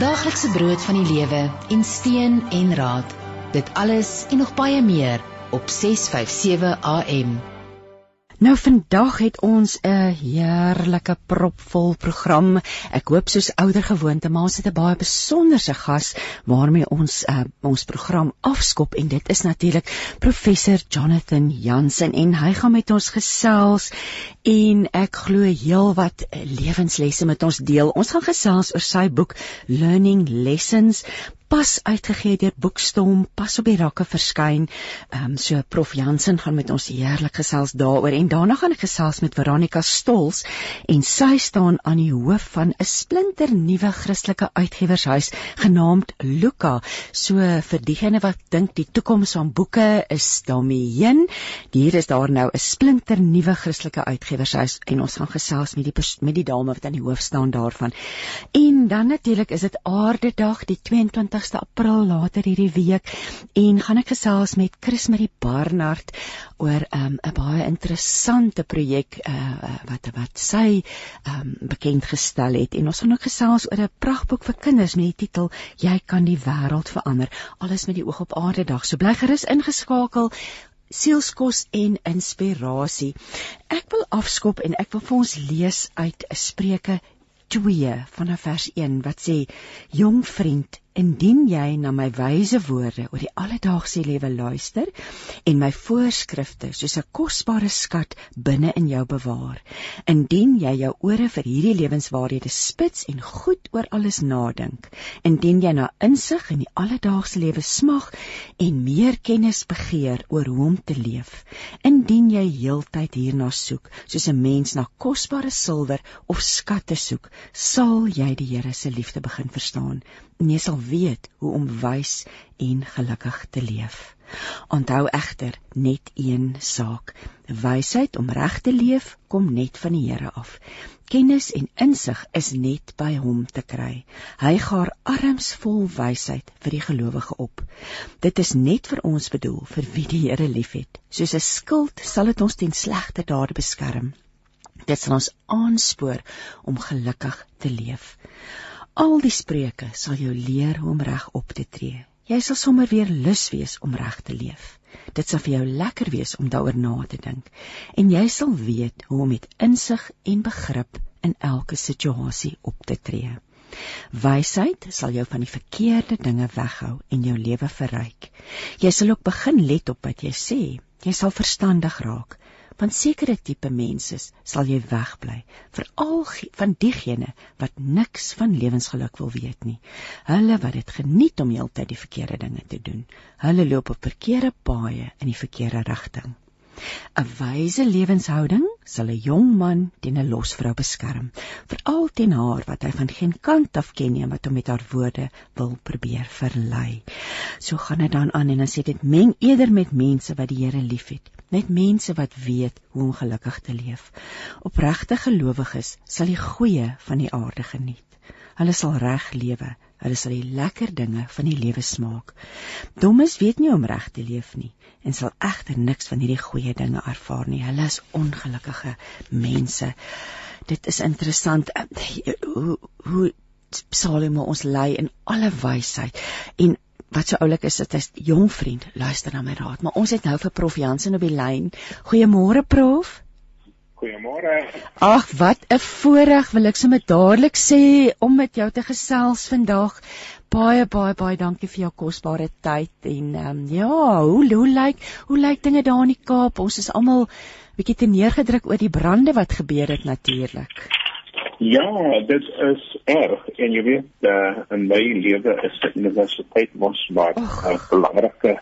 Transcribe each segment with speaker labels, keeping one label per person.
Speaker 1: Daaglikse brood van die lewe en steun en raad. Dit alles en nog baie meer op 657 AM.
Speaker 2: Nou vandag het ons 'n heerlike propvol program. Ek hoop soos ouer gewoonte, maar ons het 'n baie besonderse gas waarmee ons uh, ons program afskop en dit is natuurlik professor Jonathan Jansen en hy gaan met ons gesels en ek glo heelwat lewenslesse met ons deel. Ons gaan gesels oor sy boek Learning Lessons pas uitgegee deur Boekstom, pas op die rakke verskyn. Ehm um, so Prof Jansen gaan met ons heerlik gesels daaroor en daarna gaan ek gesels met Veronica Stols en sy staan aan die hoof van 'n splinter nuwe Christelike uitgewershuis genaamd Luka. So vir diegene wat dink die toekoms van boeke is daarmee heen, hier is daar nou 'n splinter nuwe Christelike uitgewershuis en ons gaan gesels met die met die dame wat aan die hoof staan daarvan. En dan natuurlik is dit Aardedag die 22 20ste April later hierdie week en gaan ek gesels met Chris Marie Barnard oor ehm, 'n um, baie interessante projek uh, wat wat sy um, bekend gestel het. En ons gaan ook gesels oor 'n pragtboek vir kinders met die titel Jy kan die wêreld verander. Alles met die oog op aarde dag. So bly gerus ingeskakel. Sielskos en inspirasie. Ek wil afskop en ek wil vir ons lees uit 'n Spreuke 2 vanaf vers 1 wat sê: Jong vriend, Indien jy na my wyse woorde oor die alledaagse lewe luister en my voorskrifte soos 'n kosbare skat binne in jou bewaar, indien jy jou ore vir hierdie lewenswaarhede spits en goed oor alles nadink, indien jy na insig in die alledaagse lewe smag en meer kennis begeer oor hoe om te leef, indien jy heeltyd hierna soek, soos 'n mens na kosbare silwer of skatte soek, sal jy die Here se liefde begin verstaan. Jy sal weet hoe om wys en gelukkig te leef. Onthou egter net een saak: wysheid om reg te leef kom net van die Here af. Kennis en insig is net by hom te kry. Hy gaar arms vol wysheid vir die gelowige op. Dit is net vir ons bedoel vir wie die Here liefhet. Soos 'n skild sal dit ons teen slegte dade beskerm. Dit sal ons aanspoor om gelukkig te leef. Al die spreuke sal jou leer hoe om reg op te tree. Jy sal sommer weer lus wees om reg te leef. Dit sal vir jou lekker wees om daaroor na te dink en jy sal weet hoe om met insig en begrip in elke situasie op te tree. Wysheid sal jou van die verkeerde dinge weghou en jou lewe verryk. Jy sal ook begin let op wat jy sê. Jy sal verstandig raak van sekere tipe mense sal jy wegbly veral van diegene wat niks van lewensgeluk wil weet nie. Hulle wat dit geniet om heeltyd die verkeerde dinge te doen. Hulle loop op verkeerde paaie in die verkeerde rigting. 'n wyse lewenshouding sal 'n jong man teen 'n losvrou beskerm veral teen haar wat hy van geen kant af ken nie wat hom met haar woorde wil probeer verlei. So gaan dit dan aan en dan sê dit meng eerder met mense wat die Here liefhet met mense wat weet hoe om gelukkig te leef. Opregte gelowiges sal die goeie van die aarde geniet. Hulle sal reg lewe. Hulle sal die lekker dinge van die lewe smaak. Dommes weet nie om reg te leef nie en sal egter niks van hierdie goeie dinge ervaar nie. Hulle is ongelukkige mense. Dit is interessant hoe hoe Salomo ons lei in alle wysheid en wat so oulik is dit is jong vriend luister na my raad. Maar ons het nou vir prof Jansen op die lyn. Goeiemôre prof.
Speaker 3: Goeiemôre.
Speaker 2: Ag wat 'n voorreg wil ek sommer dadelik sê om met jou te gesels vandag. Baie baie baie dankie vir jou kosbare tyd en ehm um, ja hoe hoe lyk hoe lyk dinge daar in die Kaap? Ons is almal bietjie te neergedruk oor die brande wat gebeur het natuurlik
Speaker 3: Ja, dit is erg en jy weet, uh, in my lewe is die universiteit mos maar 'n uh, belangrike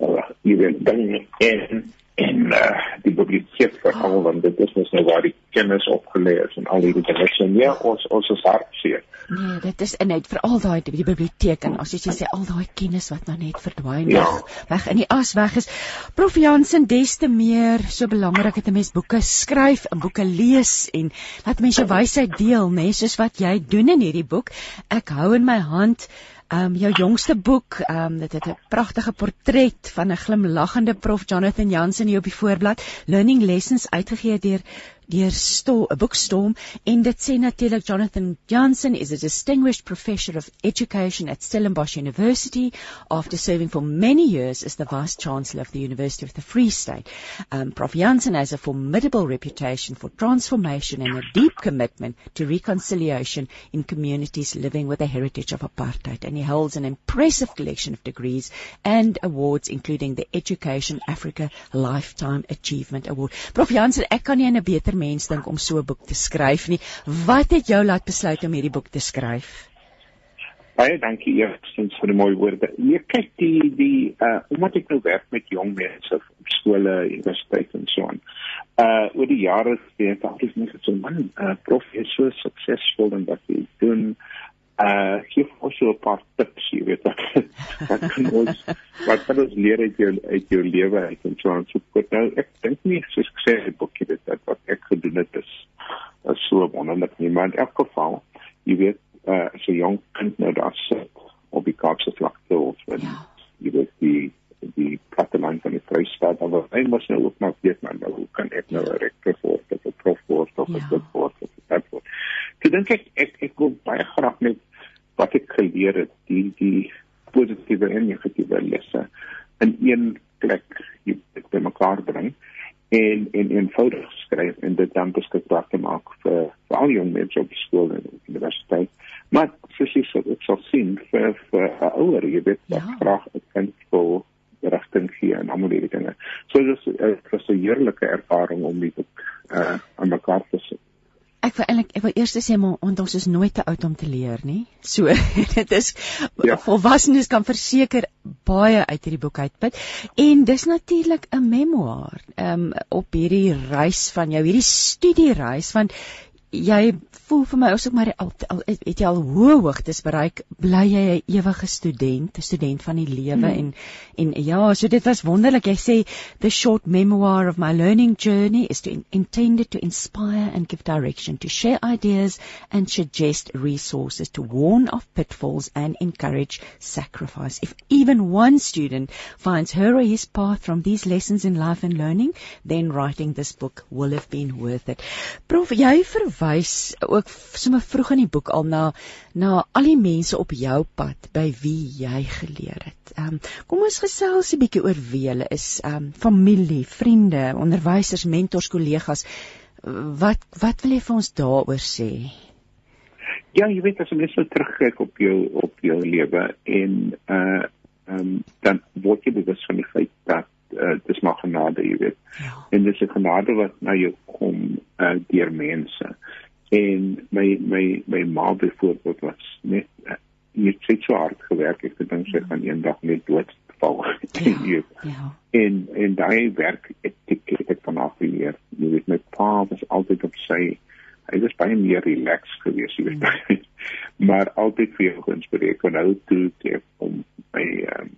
Speaker 3: uh, jy weet ding en en uh, die biblioteek vir oh. almal want dit is mos nou waar die kennis opgelê is en al hierdie dinge. So ja, ons ons is hartseer.
Speaker 2: Nee, dit is net vir al daai die biblioteek en as jy sê al daai kennis wat nou net verdwyn ja. weg, weg in die as weg is. Prof Jansen des te meer so belangrik dat 'n mens boeke skryf en boeke lees en laat mense wysheid deel, nê, nee, soos wat jy doen in hierdie boek. Ek hou in my hand Ehm um, jou jongste boek, ehm um, dit het 'n pragtige portret van 'n glimlaggende prof Jonathan Jansen hier op die voorblad, Learning Lessons uitgegee deur deur 'n boekstorm en dit sê natuurlik Jonathan Johnson is a distinguished professor of education at Stellenbosch University after serving for many years as the vice chancellor of the University of the Free State. Um, Prof Johnson has a formidable reputation for transformation and a deep commitment to reconciliation in communities living with a heritage of apartheid and he holds an impressive collection of degrees and awards including the Education Africa Lifetime Achievement Award. Prof Jansen, ek kan nie beter mens dink om so 'n boek te skryf nie. Wat het jou laat besluit om hierdie boek te skryf?
Speaker 3: Baie dankie eerstens vir die mooi woorde. Nee, kyk die die uh omdat ek nou werk met jong mense op skole, universiteite en so aan. Uh oor die jare het ek altyd net so man, uh prof is so suksesvol en wat hy doen uh gee ons so 'n paar tips, jy weet wat wat kan ons wat kan ons leer uit jou uit jou lewe uit en so aan so kort nou ek dink nie soos ek sê die boekie dit dat wat ek gedoen het is is so wonderlik nie maar in elk geval jy weet uh 'n jong kind nou daar sit op die Kaapse vlakte of in ja. jy weet die die platteland van die Vrystaat dan wat hy mos nou ook maar weet man nou hoe kan ek nou 'n rektor word of 'n prof word of 'n ja. dit word of 'n dat word. Ek dink ek ek ek wil baie graag net wat ek geleer het, die die positiewe en negatiewe lesse in een plek bymekaar bring en en eenvoudig skryf en dit dan beskikbaar te maak vir vir al jong mense op skool en universiteit. Maar jy sê, ek sal sien vir vir ouer, jy weet, ja. graag 'n kind vir rigting gee en almal hierdie dinge. So dis 'n heerlike ervaring om dit uh, aan mekaar te sit.
Speaker 2: Ek wil eintlik ek wil eers sê maar want ons is nooit te oud om te leer nie. So dit is ja. volwassenes kan verseker baie uit hierdie boek uitput. En dis natuurlik 'n memoir um, op hierdie reis van jou, hierdie studiereis want jy voel vir my asook maar al, al het jy al hoë hoogtes bereik? Bly jy 'n ewige student 'n student van die lewe hmm. en en ja so dit was wonderlik. Jy sê the short memoir of my learning journey is to in, intended to inspire and give direction to share ideas and suggest resources to warn of pitfalls and encourage sacrifice. If even one student finds her or his path from these lessons in life and learning then writing this book will have been worth it. Prof jy verwys verwys ook sommer vroeg in die boek al na na al die mense op jou pad by wie jy geleer het. Ehm um, kom ons gesels 'n bietjie oor wie hulle is. Ehm um, familie, vriende, onderwysers, mentors, kollegas. Wat wat wil jy vir ons daaroor sê?
Speaker 3: Ja, jy weet as jy net so terugkyk op jou op jou lewe en uh ehm um, dan word jy bewus van die feit dat uh, dis maar genade, jy weet. Ja. En dis 'n genade wat na jou kom uh, deur mense. En my my my ma byvoorbeeld was net jy het so hard gewerk, ek dink sy gaan eendag net dood val. Ja. ja. En en daai werk etiek het ek van af geleer. Jy weet my pa was altyd op sy hy was baie meer relaxed geweest, jy weet. Mm. maar altyd vir jou geïnspireer kon hou toe te om my um,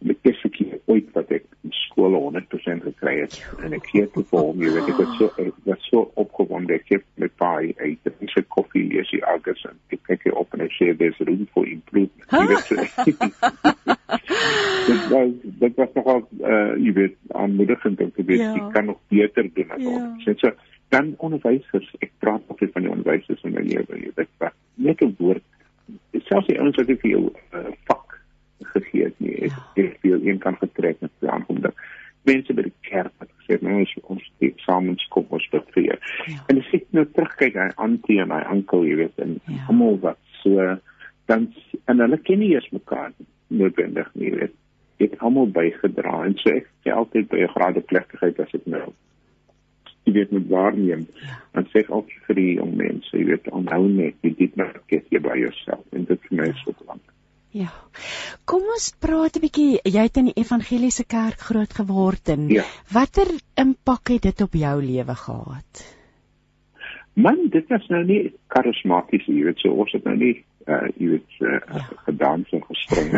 Speaker 3: met eerste keer ooit wat ek skool 100% gekry het. En ek gee te vir hom jy weet ek was so ek was so opgewonde. Ek het met baie uit die se koffie lees die august en ek kyk hier op en ek sê there's room for improvement. Jy weet dit was dit was nog al uh, jy weet aanmoedigend om te weet ja. ek kan nog beter doen as ja. ons. So dan onderwysers ek praat of van die onderwysers in my lewe jy weet net 'n woord selfs die ouens wat ek vir jou uh, gegee het nie. Ek ja. het veel een kan getrek met die aankomende mense by die kerk wat gesê het nou ons ons die samens kom ons bid vir jou. Ja. En as ek nou terugkyk aan Antie en my oom, jy weet, en ja. almal wat so dan en hulle ken nie eens mekaar noodwendig nie, weet. Het almal bygedra en so ek sê altyd by 'n grade plegtigheid as ek nou jy weet met waarneem ja. en sê ook vir die jong mense, jy weet, onthou net jy dit net gee jy by jouself en dit vir my is so belangrik.
Speaker 2: Ja. Kom ons praat 'n bietjie. Jy het in die evangeliese kerk groot geword en ja. watter impak het dit op jou lewe gehad?
Speaker 3: Man, dit was nou nie karismaties, jy weet, so ons het nou nie uh jy weet uh, ja. gedans en gespring.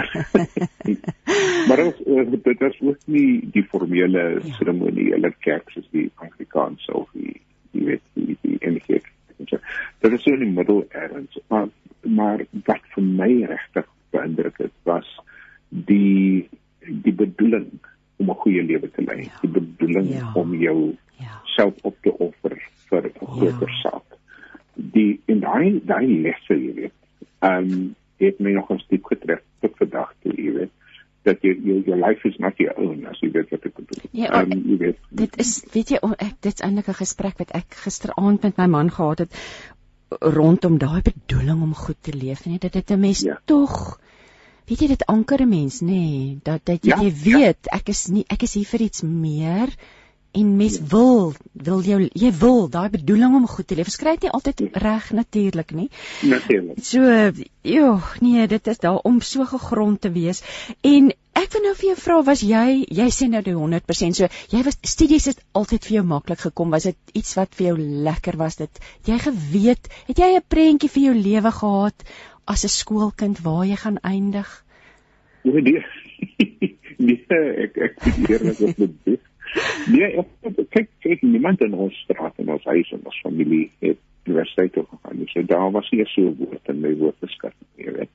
Speaker 3: maar ons uh, dit was ook nie die formele ja. seremoniele kerk soos die Anglikaanse of die jy weet die die NG. Dit is so in die middel erns, maar maar wat vir my regtig beïndruk het was die die bedoeling om 'n goeie lewe te lei. Ja. Die bedoeling ja. om jou ja. self op te offer vir 'n ja. groter ja. saak. Die en daai daai lesse, jy weet. Ehm um, het my nogals diep getref tot vandag toe, jy weet dat jy jou your life is not your own as jy weet wat ek bedoel.
Speaker 2: Ja, um, jy weet. Dit is weet jy oh, ek dit's eintlik 'n gesprek wat ek gisteraand met my man gehad het rondom daai bedoeling om goed te leef nee dit dit 'n mens ja. tog weet jy dit anker 'n mens nê nee, dat dat jy, ja, jy weet ja. ek is nie ek is hier vir iets meer en mens ja. wil wil jou jy wil daai bedoeling om goed te leef skryf nie altyd ja. reg natuurlik nie
Speaker 3: natuurlik
Speaker 2: so joh nee dit is daar om so gegrond te wees en Ek wil nou vir jou vra was jy jy sê nou die 100% so jy was studies het altyd vir jou maklik gekom was dit iets wat vir jou lekker was dit jy geweet het jy 'n prentjie vir jou lewe gehad as 'n skoolkind waar jy gaan eindig?
Speaker 3: Nee nee. Nee ek ek eerlik op dit Nee ek kyk kyk niemand in ons straat en ons huis en ons familie het universiteit toe gegaan so daar was nie so woord in my woordbeskat nie weet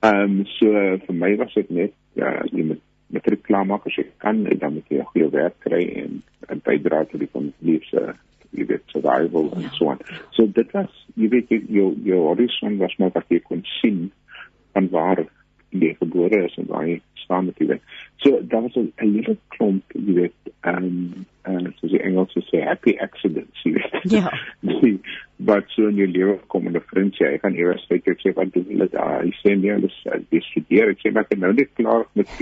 Speaker 3: Ehm um, so vir my was dit net ja, jy moet met reklame maak as jy kan en dan moet jy 'n goeie werk kry en 'n bydra tot die familie se jy weet survival en so aan. So dit was jy weet jou jou horizon was maar wat jy kon sien van waar jy gebore is en jy staan die So daar was 'n hele klomp jy weet ehm um, en soos die Engels sê happy accidents jy weet.
Speaker 2: Ja.
Speaker 3: wat so in jou lewe kom en 'n vriend sê hy gaan eers sê ek sê wat doen hulle daar hy sê nee hulle dis studeer ek sê maar ek nou net klaar met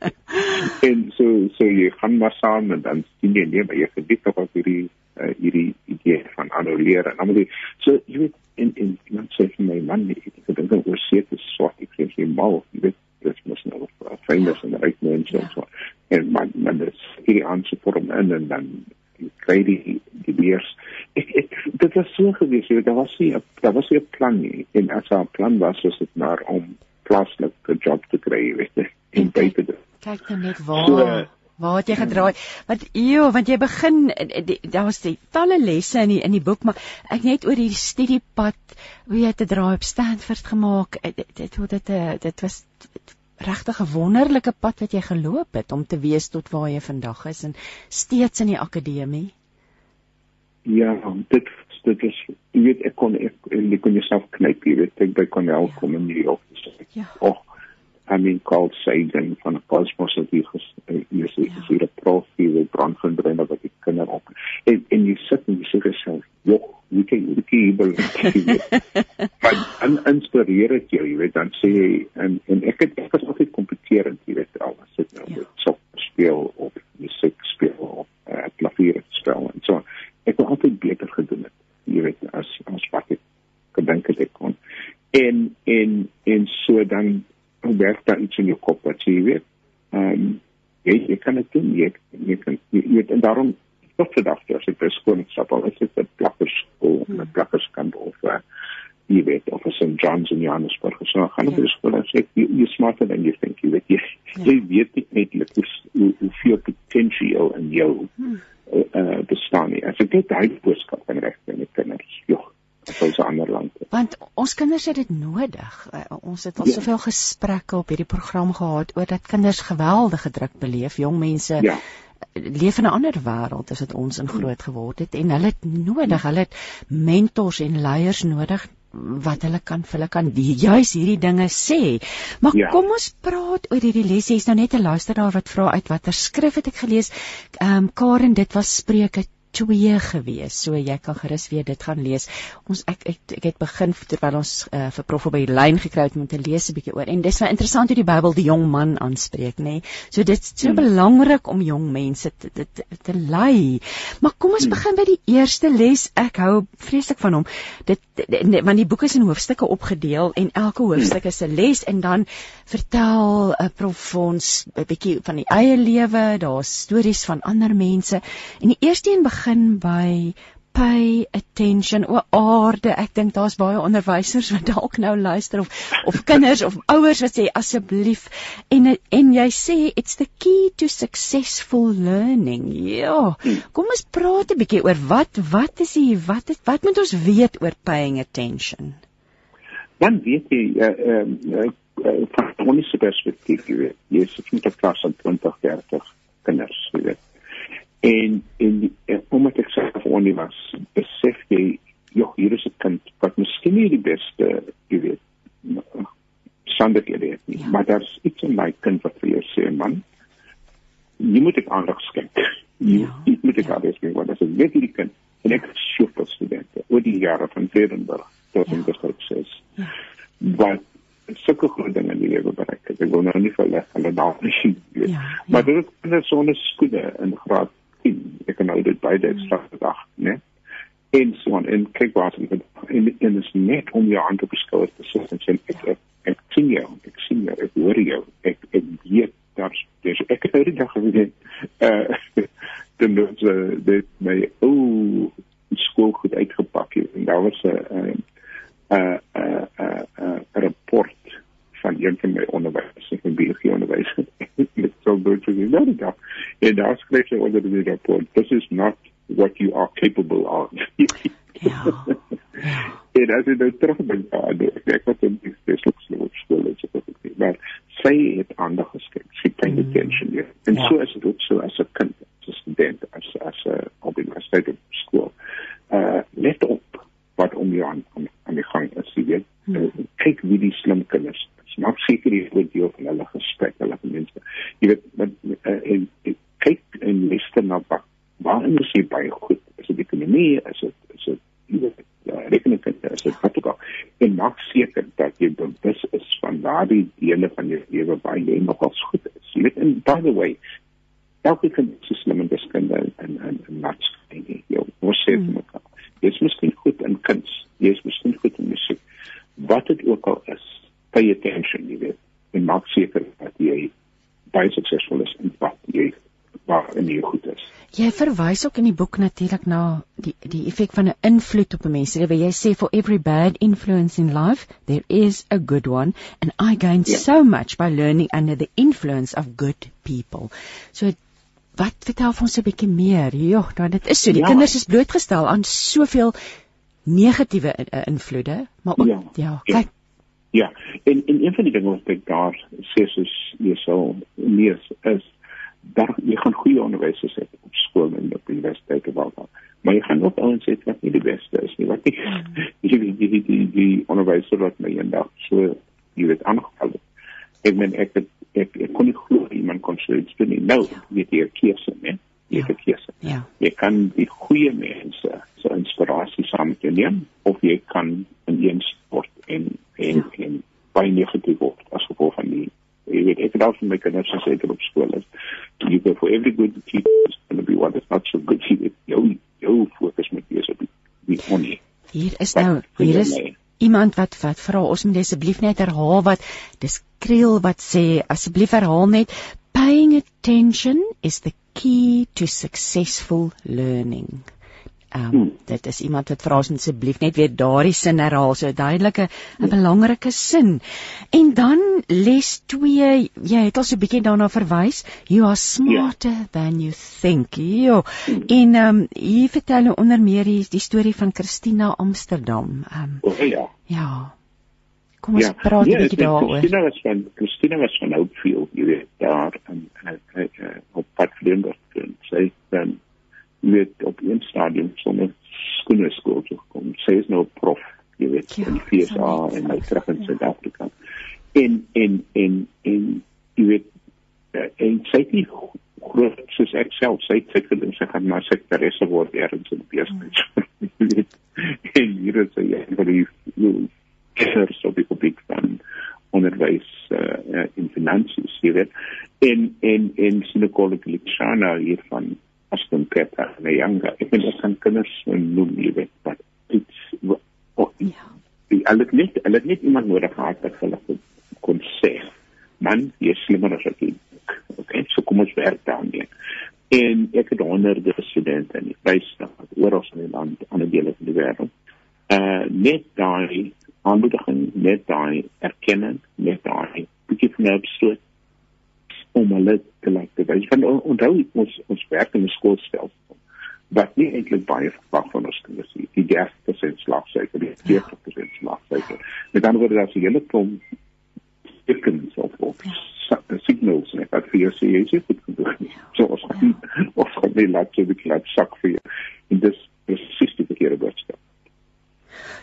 Speaker 3: en so so jy gaan maar saam en dan sien jy nee maar jy verdiep op hierdie uh, hierdie idee van annuleer en almal so jy weet in in iemand sê vir my man ek dink oor seker is swart ek sê jy mal jy weet dis mos nou famous en ryk mense en so en maar maar dis hierdie aanspoor om in en dan kry die die. Ek ek dit was so gewees, jy weet daar was nie daar was nie 'n plan nie. En as 'n plan was, was dit maar om plaaslik 'n job te kry, weet jy, en buite dit.
Speaker 2: Kyk nou net waar so, Waar het jy gedraai? Want eeu, want jy begin daar was die talle lesse in die in die boek, maar ek net oor hierdie studiepad, hoe jy te draai op Stanford gemaak. Dit dit dit, dit was regtig 'n wonderlike pad wat jy geloop het om te wees tot waar jy vandag is en steeds in die akademie.
Speaker 3: Ja, dit dit is jy weet ek kon ek, ek kon jouself knyp, jy weet ek by Cornell ja. kom in New York. Ja. Oh, mean called Sagan van Cosmos wat hier is is is hier 'n prof hier by Brandfontein wat ek kinder op. En en jy sit en jy sê jouself, "Joh, jy kan jy kan hier Maar dan inspireer dit jou, jy weet, dan sê jy en en ek het ek was altyd kompeterend, jy weet, al was dit nou met ja. sok speel of musiek speel of uh, klavier speel en so. Ek het altyd beter gedoen het, jy weet, as as wat ek gedink het ek kon. En en en so dan werk daar iets in jou kop wat jy weet. Ehm um, jy jy kan dit doen, jy jy kan jy weet en daarom tot vandag as ek by skool stap al is dit 'n plakkerskool, 'n hmm. plakkerskant of uh, jy weet of as in John's in Johannesburg. So gaan ek ja. by skool en sê jy jy smarter than you think you weet jy, ja. jy weet nie net hoe hoeveel potensiaal in jou hmm. uh, bestaan nie. As ek dit daai boodskap kan regkry met kinders, joh vir so ander lande.
Speaker 2: Want ons kinders het dit nodig. Uh, ons het al ja. soveel gesprekke op hierdie program gehad oor dat kinders geweldige druk beleef, jong mense. Ja leef in 'n ander wêreld as wat ons in groot geword het en hulle het nodig, hulle het mentors en leiers nodig wat hulle kan vir hulle kan juis hierdie dinge sê. Maar ja. kom ons praat oor hierdie les. Jy's nou net 'n luisteraar wat vra uit watter skrif het ek gelees? Ehm um, Karen, dit was Spreuke 2 gewees. So jy kan gerus weer dit gaan lees. Ons ek ek, ek het begin terwyl ons uh, vir prof op die lyn gekry het om te lees 'n bietjie oor. En dis baie interessant hoe die Bybel die jong man aanspreek, nê. Nee? So dit is so hmm. belangrik om jong mense te te, te, te lei. Maar kom ons hmm. begin by die eerste les. Ek hou vreeslik van hom. Dit want die boek is in hoofstukke opgedeel en elke hoofstuk is 'n les en dan vertel 'n uh, prof ons 'n bietjie van die eie lewe. Daar's stories van ander mense. En die eerste een begin begin by pay attention. O aarde ek dink daar's baie onderwysers wat dalk nou luister of of kinders of ouers wat sê asseblief. En en jy sê it's the key to successful learning. Ja kom ons praat 'n bietjie oor wat wat is hier wat het, wat moet ons weet oor paying attention?
Speaker 3: Dan weet jy uh, uh, uh, van 'n perspektief jy weet jy sit met 'n klas van 20 30 kinders jy weet en en, en omdat ek self only was besef jy ja, hier is 'n kind wat miskien nie die beste, jy weet, sandighede het nie, ja. maar daar's iets in my kind wat vir jou sê, man, jy moet ek aandag skenk. Jy, ja. jy moet ek ja. aandag skenk, want as ek weet hierdie kind en ek soveel studente oor die jare van Vredenburg tot ja. in die sukses. Ja. Wat sulke groot dinge in die lewe bereik het. Ek wil nou nie vir hulle hulle naam sien nie. Ja, ja. Maar dit is net so 'n skoene in graad 10. Ek kan nou dit beide mm. slag dag, né? En so on en kyk wat in in in is net om jou hand op die skouer te sit en sê ek ek, ek sien jou, ek sien jou, ek hoor jou. Ek ek weet daar's dis ek het nou die dag gesê uh dan het dit my ነገር
Speaker 2: ይዟቸዋል። verwys ook in die boek natuurlik na die die effek van 'n invloed op 'n mens. Jy jy sê for every bad influence in life, there is a good one and I gained yeah. so much by learning under the influence of good people. So wat vertel ons 'n bietjie meer? Ja, dan dit is so. Die ja. kinders is blootgestel aan soveel negatiewe uh, invloede, maar ook, ja, ja, kyk.
Speaker 3: Ja, en en een van die dinge wat ek daar sê is jy sal lees is dat jy gaan goeie onderwysers hê op skool en op universiteit of wat ook. Maar jy gaan ook ouens hê wat nie die beste is nie. Wat nie. Mm. Jy weet die die die, die onderwyser wat my eendag so jy weet aangeval het. Ek meen ek het ek ek kon nie glo iemand kon so iets doen nie. Nou ja. weet jy 'n keuse, né? Jy het 'n keuse. Ja. Jy kan die goeie mense so inspirasie saam met jou neem of jy kan in een sport en en ja. en baie negatief word as gevolg van die jy weet ek het al van my kinders gesê dit op skool is you go for every good teacher is going to be one that's not so good you. Jou jou fokus moet wees op die die honey
Speaker 2: hier is nou hier is iemand wat wat vra ons moet asseblief net herhaal wat dis kriel wat sê asseblief herhaal net paying attention is the key to successful learning Um, hmm. dit is iemand wat vra asseblief net weer daardie sin herhaal so duidelike 'n belangrike sin. En dan les 2, jy het al so 'n bietjie daarna verwys, you are smarter yeah. than you think. Jo. En ehm um, hier vertel hulle onder meer die, die storie van Christina Amsterdam. Ehm um,
Speaker 3: oh, ja.
Speaker 2: Ja. Kom ons ja. praat 'n ja, bietjie daaroor.
Speaker 3: Christina was van Christina was van Oakfield, jy weet, daar en op pad vlinder. Sy dan met op een stadium sonder skoene skool toe gekom. Sy is nou prof, jy weet, ja, in die FSA en nou terug in ja. Suid-Afrika. En en en en jy weet eh, en sy het nie groot soos ek self sy het seker en sy gaan maar sekretaresse word eers in die besigheid. Mm. en hier is sy van die kers op die publiek van onderwys uh, in finansies, jy weet. En en en Sinekole Glitchana hier van as dan pet as 'n younger. Ek het aan kinders noem jy weet wat iets oh, ja. Hulle het net hulle het net iemand nodig gehad wat hulle kon sê. Man, jy is slimmer as ek. Okay, so kom ons werk daarmee. En ek het honderde studente in die Vrystaat oral in die land aan die dele van die wêreld. Uh net daai aanmoediging, net daai erkenning, net daai bietjie van 'n opstoot om hulle te laat bewys. Want onthou ons ons werk in 'n skoolstelsel wat nie eintlik baie verwag van ons kinders nie. Die 30% slaagsyfer, die 40% slaagsyfer. Met ander woorde, as jy hulle kom tekens of of ja. signals net wat vir jou sê jy het goed gedoen. So ons gaan ons gaan nie laat jy die klap sak vir jou. En dis presies die verkeerde boodskap.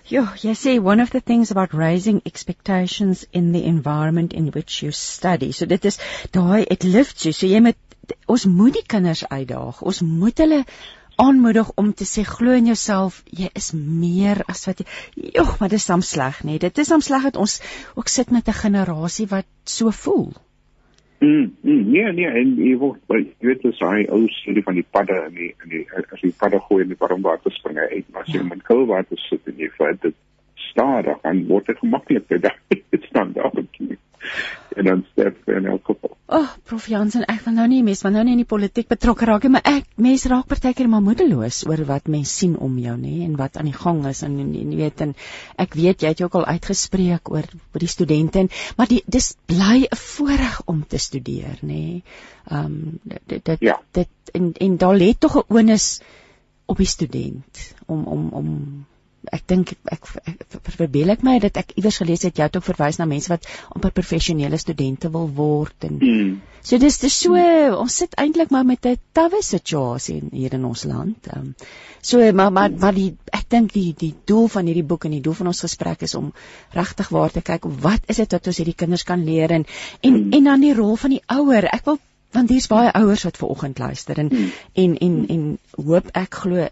Speaker 2: Ja, jy sê one of the things about raising expectations in the environment in which you study. So dit is daai it lifts you. So jy moet ons moet die kinders uitdaag. Ons moet hulle aanmoedig om te sê glo in jouself. Jy is meer as wat jy Jogg, maar dit is soms sleg, nee. Dit is soms sleg dat ons ook sit met 'n generasie wat so voel.
Speaker 3: Mm, mm, nee, nee, en jy word jy weet dis hy ou studie van die padde in die in die as jy padde gooi in die warmwater spring uit, maar as jy ja. in koue water sit en jy vat dit stadig dan word dit gemakliker. Dit staan daar en dan sterf in elk geval.
Speaker 2: Ag, oh, Prof Jansen, ek wil nou nie mes, maar nou nie in die politiek betrokke raak nie, maar ek mense raak partykeer maar moedeloos oor wat mense sien om jou nê en wat aan die gang is en jy weet en ek weet jy het jou ook al uitgespreek oor oor die studente en maar die dis bly 'n voorreg om te studeer nê. Ehm um, dit dit ja. dit en en daar lê tog 'n onus op die student om om om ek dink ek, ek, ek verbeel ek my dat ek iewers gelees het jy het ook verwys na mense wat amper professionele studente wil word en mm. so dis dis so mm. ons sit eintlik maar met 'n tawwe situasie hier in ons land. Um, so maar maar maar die ek dink die die doel van hierdie boek en die doel van ons gesprek is om regtig waar te kyk wat is dit wat ons hierdie kinders kan leer en en mm. en dan die rol van die ouer. Ek wil want hier's baie ouers wat ver oggend luister en, mm. en en en hoop ek glo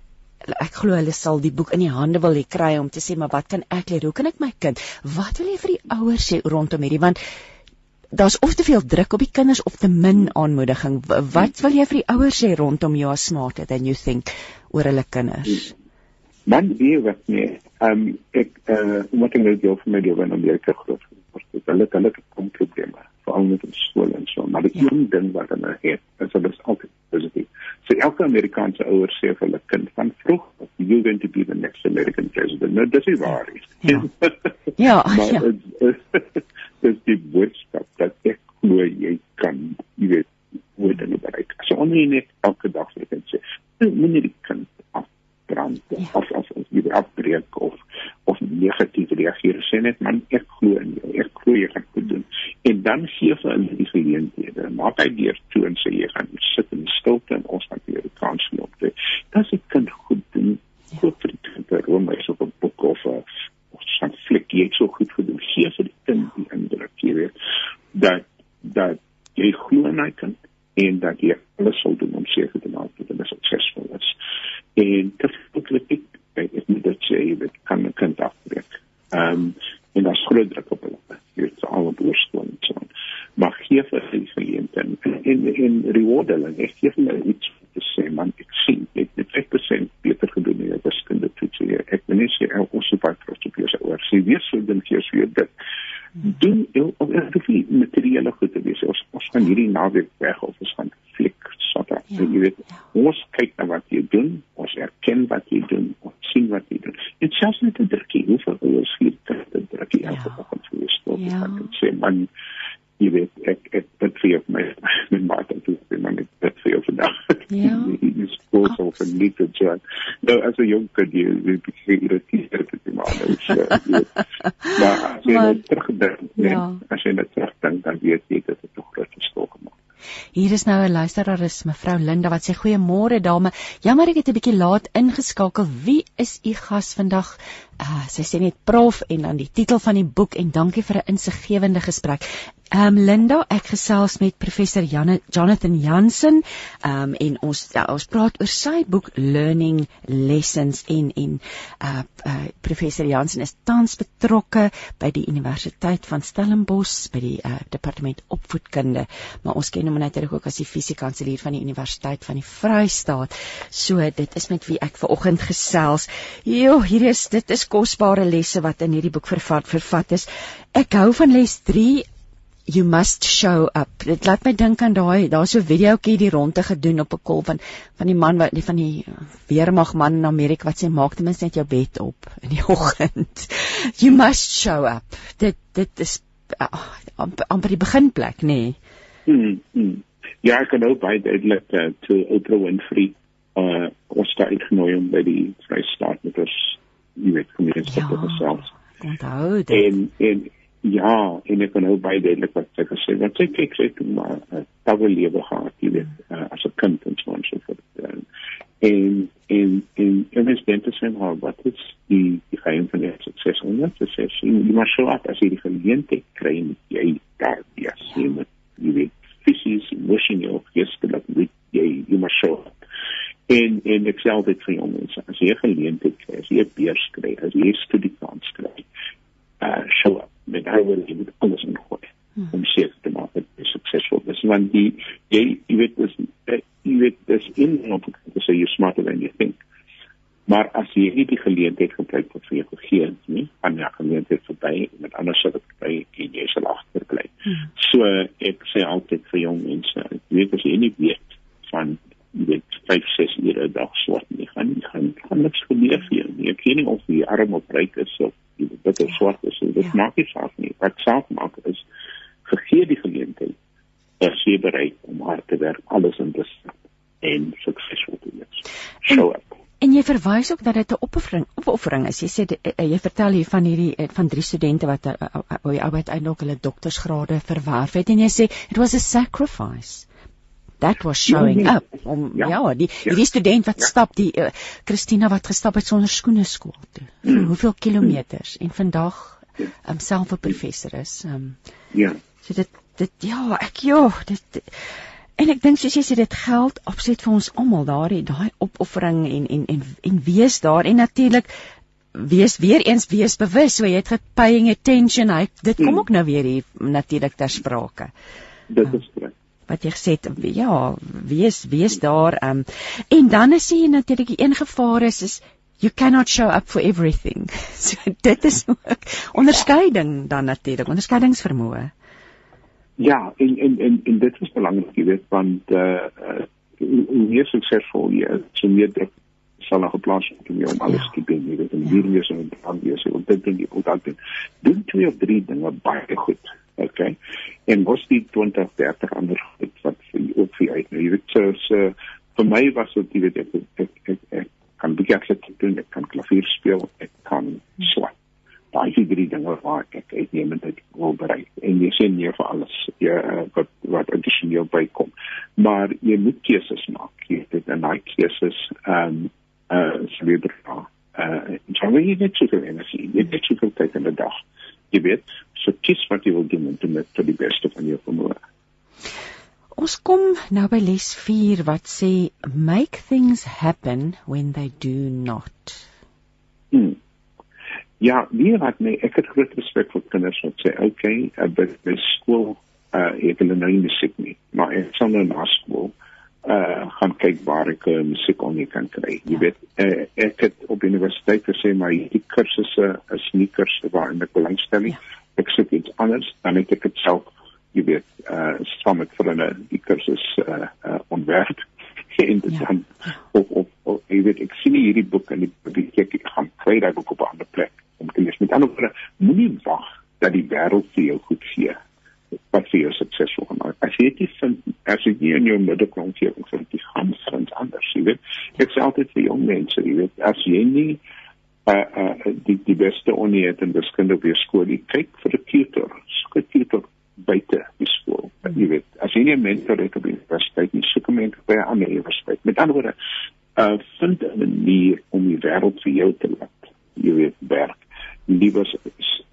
Speaker 2: ek glo hulle sal die boek in die hande wil hê kry om te sê maar wat kan ek leer? Hoe kan ek my kind? Wat wil jy vir die ouers sê rondom hierdie want daar's of te veel druk op die kinders of te min aanmoediging. Wat wil jy vir die ouers sê rondom jou smarter than you think oor hulle kinders?
Speaker 3: Man wie wat nee. Ehm um, ek uh, wat ek nou jou vir my lewe in Amerika groot geword het. Hulle hulle het kom probleme veral met skool en so. Maar die ja. een ding wat hulle het, is hulle is altyd positief. So elke Amerikaanse ouer sê vir hulle kind van vroeg, you're going to be the next American president. Nou dis nie waar nie.
Speaker 2: Ja. ja, ja.
Speaker 3: Dis die boodskap dat ek glo jy kan, jy weet, word in die bereik. So only net elke dag sê ek sê, moenie die kind afbrand ja. of of of jy afbreek of of negatief reageer sê net man ek glo in jou ek glo jy gaan goed doen en dan gee vir hulle die geleenthede maak hy deur toe en sê jy gaan sit in stilte en ons gaan weer die kans loop dit as ek kan goed doen ja. goed vir die kind waarom hy so 'n boek of 'n fliek jy so goed gedoen gee vir die kind die indruk jy weet dat dat jy glo in hy kind en dat jy alles sal doen om seker te maak dat hy suksesvol is en te veel kritiek ek moet dit sê dit kan 'n kind afbreek. Ehm um, en daar's groot druk op hulle. Jy weet al op. Maar gee vir hulle geleentheid en in in reward hulle net gee hulle iets te sê man ek sien dit net 5% beter gedoen in die skinder toets hier. Ek wil net sê ek was super trots op jou oor. Sy weet so dan hier sou dit doen jou op 'n materiële goed te wees. Ons ons gaan hierdie naweek weg of ons gaan fliek sotter. Ja, jy weet, ja. ons kyk na wat jy doen, ons erken wat jy doen, ons sien wat jy doen. Dit selfs net 'n drukkie, hoe vir ons hier te drukkie ja. elke dag om te stop. Ja. Ek sê man jy weet dit vir my my dan toe bin man dit vir jou vandag. Ja. Jy spoor so vir nie te join. Nou as 'n jong kind jy jy begin irriteer te wees maar nou. Maar as jy net terugdink, ja. as jy net terugdink dan weet jy dit het 'n groot verskil gemaak.
Speaker 2: Hier is nou 'n luisteraar is mevrou Linda wat sê goeiemôre dame. Jammer ek het 'n bietjie laat ingeskakel. Wie is u gas vandag? Uh, sy sê net prof en dan die titel van die boek en dankie vir 'n insiggewende gesprek. Ehm um, Linda, ek gesels met professor Janne, Jonathan Jansen. Ehm um, en ons ja, ons praat oor sy boek Learning Lessons en en uh, uh professor Jansen is tans betrokke by die Universiteit van Stellenbosch by die uh, departement opvoedkunde, maar ons ken hom natuurlik ook as die fisiekanselier van die Universiteit van die Vrystaat. So dit is met wie ek ver oggend gesels. Jo, hier is dit is kosbare lesse wat in hierdie boek vervat vervat is. Ek hou van les 3 you must show up. Dit laat my dink aan daai daar's so 'n videoetjie die rondte gedoen op 'n kol van van die man wat die van die weermag man in Amerika wat sê maak ten minste net jou bed op in die oggend. You must show up. Dit dit is uh, amper die beginplek, nê. Nee.
Speaker 3: Hmm, hmm. Ja, ek kan ook baie duidelik uh, toe Oprah Winfrey uh ons daar uitgenooi om by die Vrystaat met ons jy weet gemeenskap ja, te gesels.
Speaker 2: Onthou dit.
Speaker 3: En en Ja, en ek kan nou baie duidelik wat sy gesê het. Sy kyk sy toe maar 'n tawe lewe gehad, jy weet, uh, as 'n kind en so en so voort. En en en en mens dink te sê maar wat is die die geheim van die sukses onder te sê jy moet show up as jy die geleentheid kry jy daar ja jy moet jy weet fisies emosioneel geestelik moet jy jy moet show up en en ek sê altyd vir jou mense as jy geleentheid kry as jy 'n beurs kry as jy 'n studiekans kry uh show up met hy wil jy moet alles ingooi hmm. om seker te maak dat jy suksesvol is want die jy jy weet dis jy weet dis in op te sê jy smarter than you think. Maar as jy nie die geleentheid gebruik wat vir jou gegee is nie, dan ja, geleentheid verby met ander sou dit bly en jy sal agterbly. Hmm. So ek sê altyd vir jong mense, jy weet as jy nie weet van dit 5 6 ure 'n dag swart nie gaan nie gaan gaan niks gebeur vir jou nie. Ek weet nie of jy arm of ryk is of jy dit is swart is. Dit ja. maak nie saak. Wat saak maak is gegee die geleentheid as jy bereid om hard te werk, alles in te sit en suksesvol te wees. Show up.
Speaker 2: En jy verwys ook dat dit 'n opoffering, opoffering is. Jy sê eh, jy vertel hier van hierdie eh, van drie studente wat hoe albei uiteindelik hulle doktorsgrade verwerf het en jy sê it was a sacrifice. That was showing ja, nee. up. Om ja, ja die ja. die student wat ja. stap die uh, Christina wat gestap het sonder skoene skool toe. Hmm. Hoeveel kilometers en vandag ja. Um, self 'n professor is. Um, ja. So dit dit ja, ek ja, dit En ek dink soos jy sê dit geld opset vir ons almal daardie daai opoffering en en en en wees daar en natuurlik wees weer eens wees bewus so jy het paying attention hy dit kom hmm. ook nou weer hier natuurlik ter sprake.
Speaker 3: Dit is reg.
Speaker 2: Wat jy gesê het ja, wees wees daar um, en dan is jy natuurlik die een gevaar is is you cannot show up for everything. So dit is ook onderskeiding dan natuurlik, onderskeidingsvermoë.
Speaker 3: Ja, en en en, en dit is belangrik, jy weet, want uh, hoe meer suksesvol jy is, so meer druk sal nog geplaas word om jou om alles ja. te doen, jy weet, en hier meer so aan wees, moet dit doen, moet dit doen. Doen twee of drie dinge baie goed. Okay. En was die 20 30 ander goed wat vir jou ook vir uit. Nou, jy weet, so, so vir my was dit jy weet ek, ek, ek, ek kan baie aktief doen, ek kan klavier speel, ek kan swat. Daai is drie dinge waar ek uitnemend uit wil bereik. En jy sien nie vir alles jy uh, wat wat addisioneel bykom. Maar jy moet keuses maak. Jy dit en daai keuses ehm um, uh sleeper uh jy weet jy net so veel energie jy net so veel tyd in 'n dag. Jy weet so kies wat jy wil doen en doen dit tot die beste van jou vermoë
Speaker 2: Ons kom nou by les 4 wat sê make things happen when they do not.
Speaker 3: Hmm. Ja, wat nee, ek het groot respek vir kinders wat sê, "Oké, okay, uh, by by skool uh ek wil nou nie musiek nie, maar ek sal nou na skool uh gaan kyk waar ek uh, musiek onder kan kry." Jy ja. weet, uh, ek het op universiteit gesê maar hierdie kursusse is nie kursusse waarin ek belangstel nie. Ja. Ek soek iets anders, dan het ek dit self jy weet, uh saam met vriende die kursus uh, uh ontwerp. En dit ja. dan op op, op jy weet ek sien hierdie boek in die biblioteek ek gaan kry daai boek op 'n ander plek om te lees. Met ander woorde moenie wag dat die wêreld vir jou goed gee wat vir jou suksesvol gemaak as jy dit vind as jy nie in jou of vir die gaan vind anders jy weet. Ek sê altyd vir jong mense jy weet as jy nie uh, uh, die die beste onie het in wiskunde op jou skool jy kyk vir 'n tutor skool tutor buite die skool. Hmm. Jy weet, as jy nie 'n mentor het op universiteit nie, soek 'n mentor by 'n ander universiteit. Met ander woorde, uh vind 'n manier om die wêreld vir jou te laat. Jy weet, werk. Liewer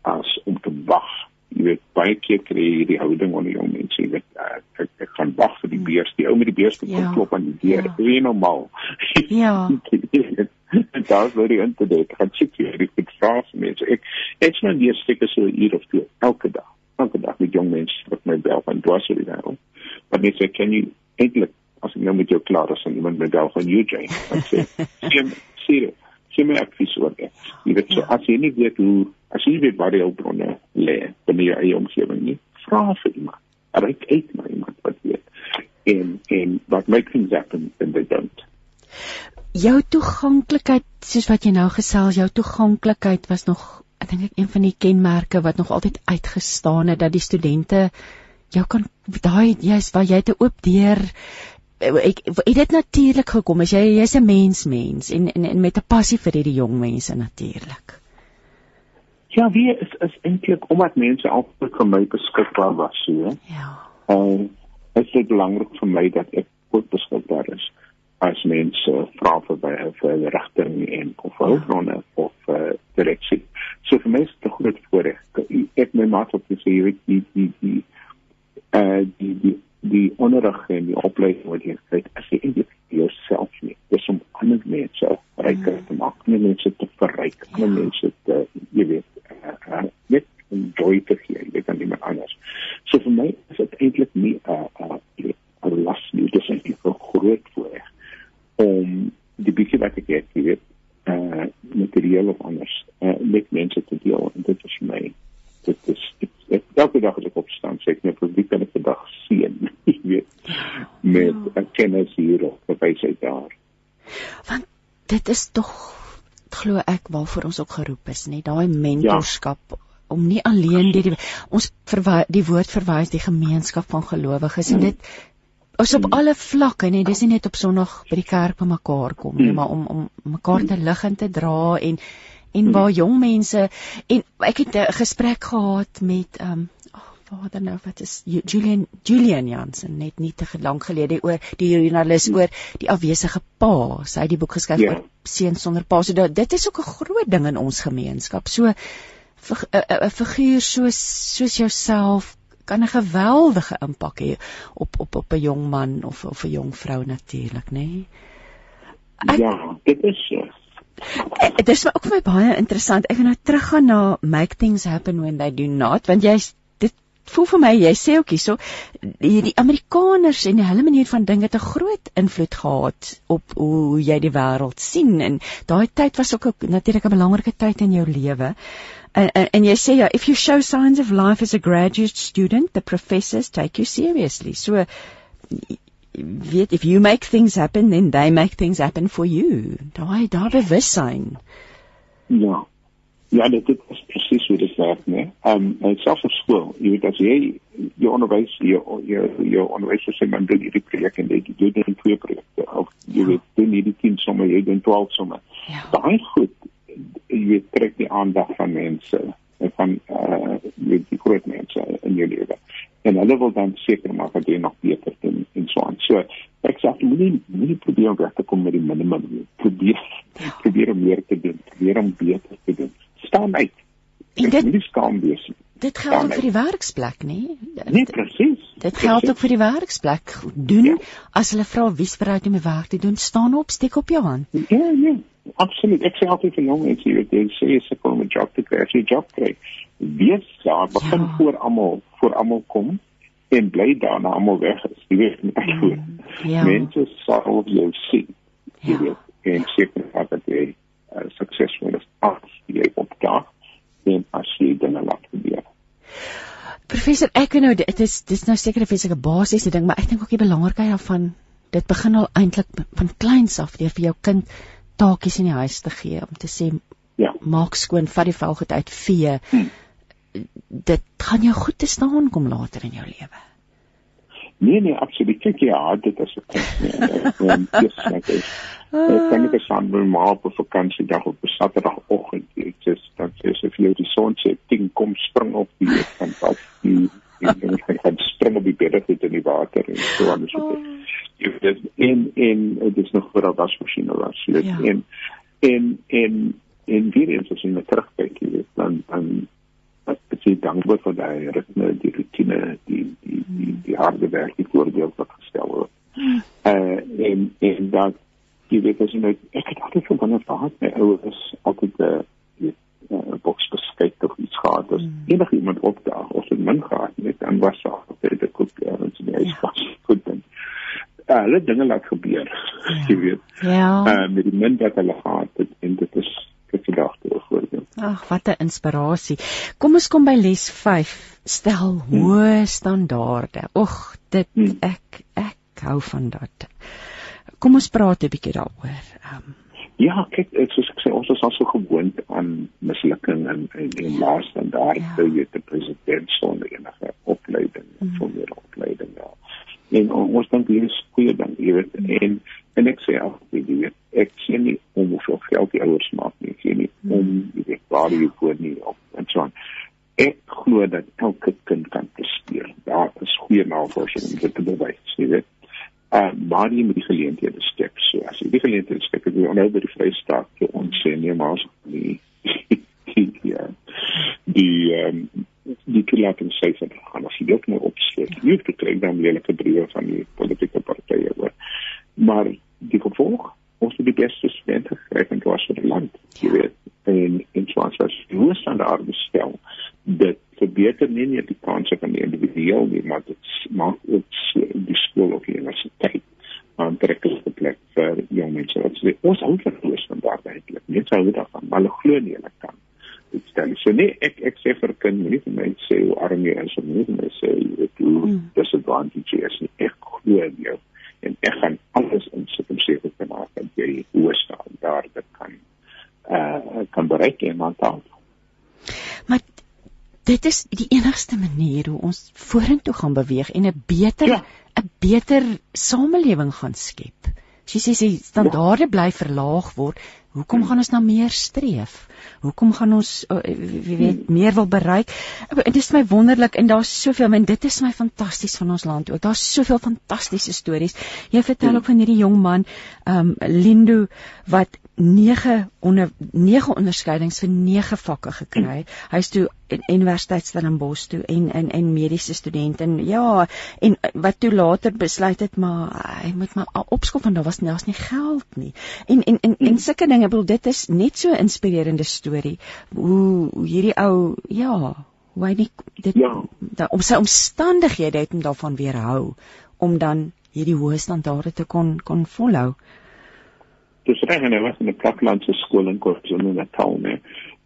Speaker 3: as om te wag. Jy weet, baie keer kry jy die houding onder jou mense, jy weet, uh, ek, ek gaan wag vir die hmm. beurs. Die ou met die beurs kom ja. klop aan die deur. Ja. Dit is normaal.
Speaker 2: Ja.
Speaker 3: en daar's baie internet. Gaan check jy die vrae mense. Ek ek sien die stikke so hier of toe elke dag elke dag met jong mense wat my bel van dwars oor die wêreld. Wat net sê kan jy eintlik as ek nou met jou klaar is en iemand my bel van Eugene, dan sê sien sien sien my advies oor dit. Jy weet so ja. as jy nie weet hoe as jy weet waar die hulpbronne lê binne jou eie omgewing nie, vra vir iemand. Ryk uit na iemand wat weet. En en wat make things happen when they don't.
Speaker 2: Jou toeganklikheid, soos wat jy nou gesels, jou toeganklikheid was nog ek dink ek een van die kenmerke wat nog altyd uitgestaan het dat die studente jou kan daai jy's waar jy te oop deur ek het dit natuurlik gekom as jy jy's 'n mens mens en, en en met 'n passie vir hierdie jong mense natuurlik.
Speaker 3: Ja, wie is is eintlik omdat mense altyd vir my beskikbaar was, so. Ja. En dit is belangrik vir my dat ek ook beskikbaar is. as mense vra vir by 'n rigting en of hulpbronne ja. of uh, direksie. So vir my is dit 'n groot voorreg. Ek my maat op te sê jy weet die die die uh die die die onderrig en die opleiding wat jy kry as jy eintlik jouself nie. Dis om ander mense ryker te maak, ander mense te verryk, ander ja. mense te jy weet uh, uh, net enjoy te gee, jy kan iemand anders. So vir my is dit eintlik nie 'n uh, 'n uh, las nie, dis eintlik 'n groot voorreg om die bietjie wat ek het, jy weet, uh materiaal of anders, met mense te deel en dit is vir my dit is dit, ek, elke dag as ek opstaan, sê ek net vir wie kan ek vandag sien, jy weet, met ja. kennis hier of wysheid daar.
Speaker 2: Want dit is tog glo ek waarvoor ons ook geroep is, net daai mentorskap ja om nie alleen deur die ons verwy, die woord verwys die gemeenskap van gelowiges en dit ons op alle vlakke nee dis nie net op Sondag by die kerk by mekaar kom nie maar om om mekaar te lig en te dra en en waar jong mense en ek het 'n gesprek gehad met um vader nou wat is Julian Julian Jansen net nie te lank gelede oor die joernalis oor die afwesige pa sy het die boek geskryf ja. oor seun sonder pa so dit is ook 'n groot ding in ons gemeenskap so 'n figuur soos soos jouself kan 'n geweldige impak hê op op op 'n jong man of of 'n jong vrou natuurlik, nê? Nee?
Speaker 3: Ja, dit is so.
Speaker 2: Eh, dit is ook vir my baie interessant. Ek wil nou teruggaan na make things happen when they do not, want jy dit voel vir my jy sê ook hierso die, die Amerikaners en hulle manier van dinge het 'n groot invloed gehad op hoe jy die wêreld sien en daai tyd was ook natuurlik 'n belangrike tyd in jou lewe and, and, and you say, if you show signs of life as a graduate student, the professors take you seriously. So, if you make things happen, then they make things happen for you. Daai daar bewussyn.
Speaker 3: Ja. Ja, dit is presies hoe dit werk, né? Ehm um, selfs op skool, jy weet as jy jy onderwys jy jy jy onderwys sê man doen hierdie projek en jy doen dit twee projekte of jy ja. weet doen hierdie 10 somme, jy doen 12 somme. Ja. Daai goed jy weet trek die aandag van mense van uh weet die groot mense in jou lewe. En hulle wil dan seker maak dat jy nog beter doen en so aan. So ek sê jy moet nie probeer om weg te kom met die minimum probeer ja. probeer om meer te doen. Probeer om beter te doen. Staan uit en dit nie skaam wees
Speaker 2: dit geld ook vir die werksplek nê
Speaker 3: nee presies
Speaker 2: dit geld ook vir die werksplek doen ja. as hulle vra wie's bereid om die werk te doen staan op steek op jou hand
Speaker 3: ja ja absoluut. Ek sê altyd vir jong mense, jy weet, jy sê se kom 'n job te kry, as jy 'n job kry, wees daar, begin ja. voor almal, voor almal kom en bly daar na almal weg is. Jy weet, met mm, voor. Ja. Mense sal jou sien. Jy ja. weet, en seker dat jy uh, suksesvol is as jy opdaag en as jy dinge laat gebeur.
Speaker 2: Professor, ek weet nou dit is dis nou seker 'n fisieke basiese ding, maar ek dink ook die belangrikheid daarvan dit begin al eintlik van kleins af deur vir jou kind taakies in die huis te gee om te sê ja maak skoon vat die vel goed uit vee hm. dit gaan jou goed te staan kom later in jou lewe
Speaker 3: nee nee absoluut. Kyk jy hard dit as ek en dis net is. Ek kan nie saam my op vakansie dag op saterdagoggend. Ek sê dat jy se vir die son sê ding kom spring op die van af die en ek gaan spring op die bedde in die water en so aan so oh. Jy weet en en dit is nog vir daas masjiene was jy weet. Ja. en en en en weer eens as jy net terugkyk jy weet dan dan sê dankbaar vir daai ritme die rutine die die die die harde werk die voorbeeld wat gestel word uh, en en dat jy weet as jy net ek het altyd van wanneer gehad my ouers altyd 'n uh, uh, boks beskik of iets gehad het mm. enige iemand opdaag of dit min gehad het dan was daar altyd 'n koek ja, en so jy is goed dan uh, hulle dinge laat gebeur. Ja. Jy weet.
Speaker 2: Ja.
Speaker 3: Uh, met die min wat hulle gehad het en dit is dit vandag te voorbeeld.
Speaker 2: Ag, wat 'n inspirasie. Kom ons kom by les 5. Stel hmm. hoë standaarde. Ag, dit hmm. ek ek hou van dit. Kom ons praat 'n bietjie daaroor. Um,
Speaker 3: Ja, kyk, soos ek sê, ons is al so gewoond aan mislukking en en, en lae standaarde, ja. jy weet, die president sonder enige opleiding, mm. formele opleiding. Ja en ons dink hier is goeie ding jy weet en en ek sê al jy weet ek sien nie om hoeveel geld die ouers maak nie sien nie om jy weet waar jy voor nie op en so aan ek glo dat elke kind kan presteer daar is goeie navorsing om dit te bewys jy weet Uh maar jy moet die geleenthede skep. So as jy die geleenthede skep, jy onthou by die Vrystaat vir ons sê nee maar ons die die die die um, die toelating sê dat gaan as jy dit nou opsluit. Jy het gekry dan lelike briewe van die politieke partye oor. Maar die gevolg ons het die beste studente gekry in die land. Jy weet. En in Swans was hoë standaarde stel dit verbeter nie net die kanse van die individu nie maar dit maak ook die skool of die universiteit aantrekkelijk plek vir jong mense. Wat sê ons hou van hoë standaarde eintlik sou dit af maar hulle glo nie hulle kan dit stel so nee ek ek sê vir kind nie vir my sê hoe arm jy is of nie my sê dit hoe hmm. disadvantage is nie. Ek glo in jou en ek gaan alles insit om seker te maak dat jy hoë standaarde kan uh, kan bereik in Montauk.
Speaker 2: Maar dit is die enigste manier hoe ons vorentoe gaan beweeg en 'n beter 'n ja. beter samelewing gaan skep. As jy sê die standaarde ja. bly verlaag word, hoekom gaan ons na meer streef? Hoekom gaan ons uh, wie weet hmm. meer wil bereik? Dit is my wonderlik en daar's soveel en dit is my fantasties van ons land ook. Daar's soveel fantastiese stories. Jy vertel hmm. ook van hierdie jong man, ehm um, Lindo wat 9 onder 9 onderskeidings vir 9 vakke gekry. Hy's toe in Universiteit Stellenbosch toe en in en mediese student en ja en wat toe later besluit het maar hy moet maar opskof want daar was daar's nie geld nie. En en en, en sulke dinge, bedoel dit is net so 'n inspirerende storie. Hoe, hoe hierdie ou ja, hoe hy nie dit ja. da, om sy omstandighede het hom daarvan weerhou om dan hierdie hoë standaarde te kon kon volhou.
Speaker 3: Dis reg en hy was in 'n plattelandse skool in KwaZulu-Natal nee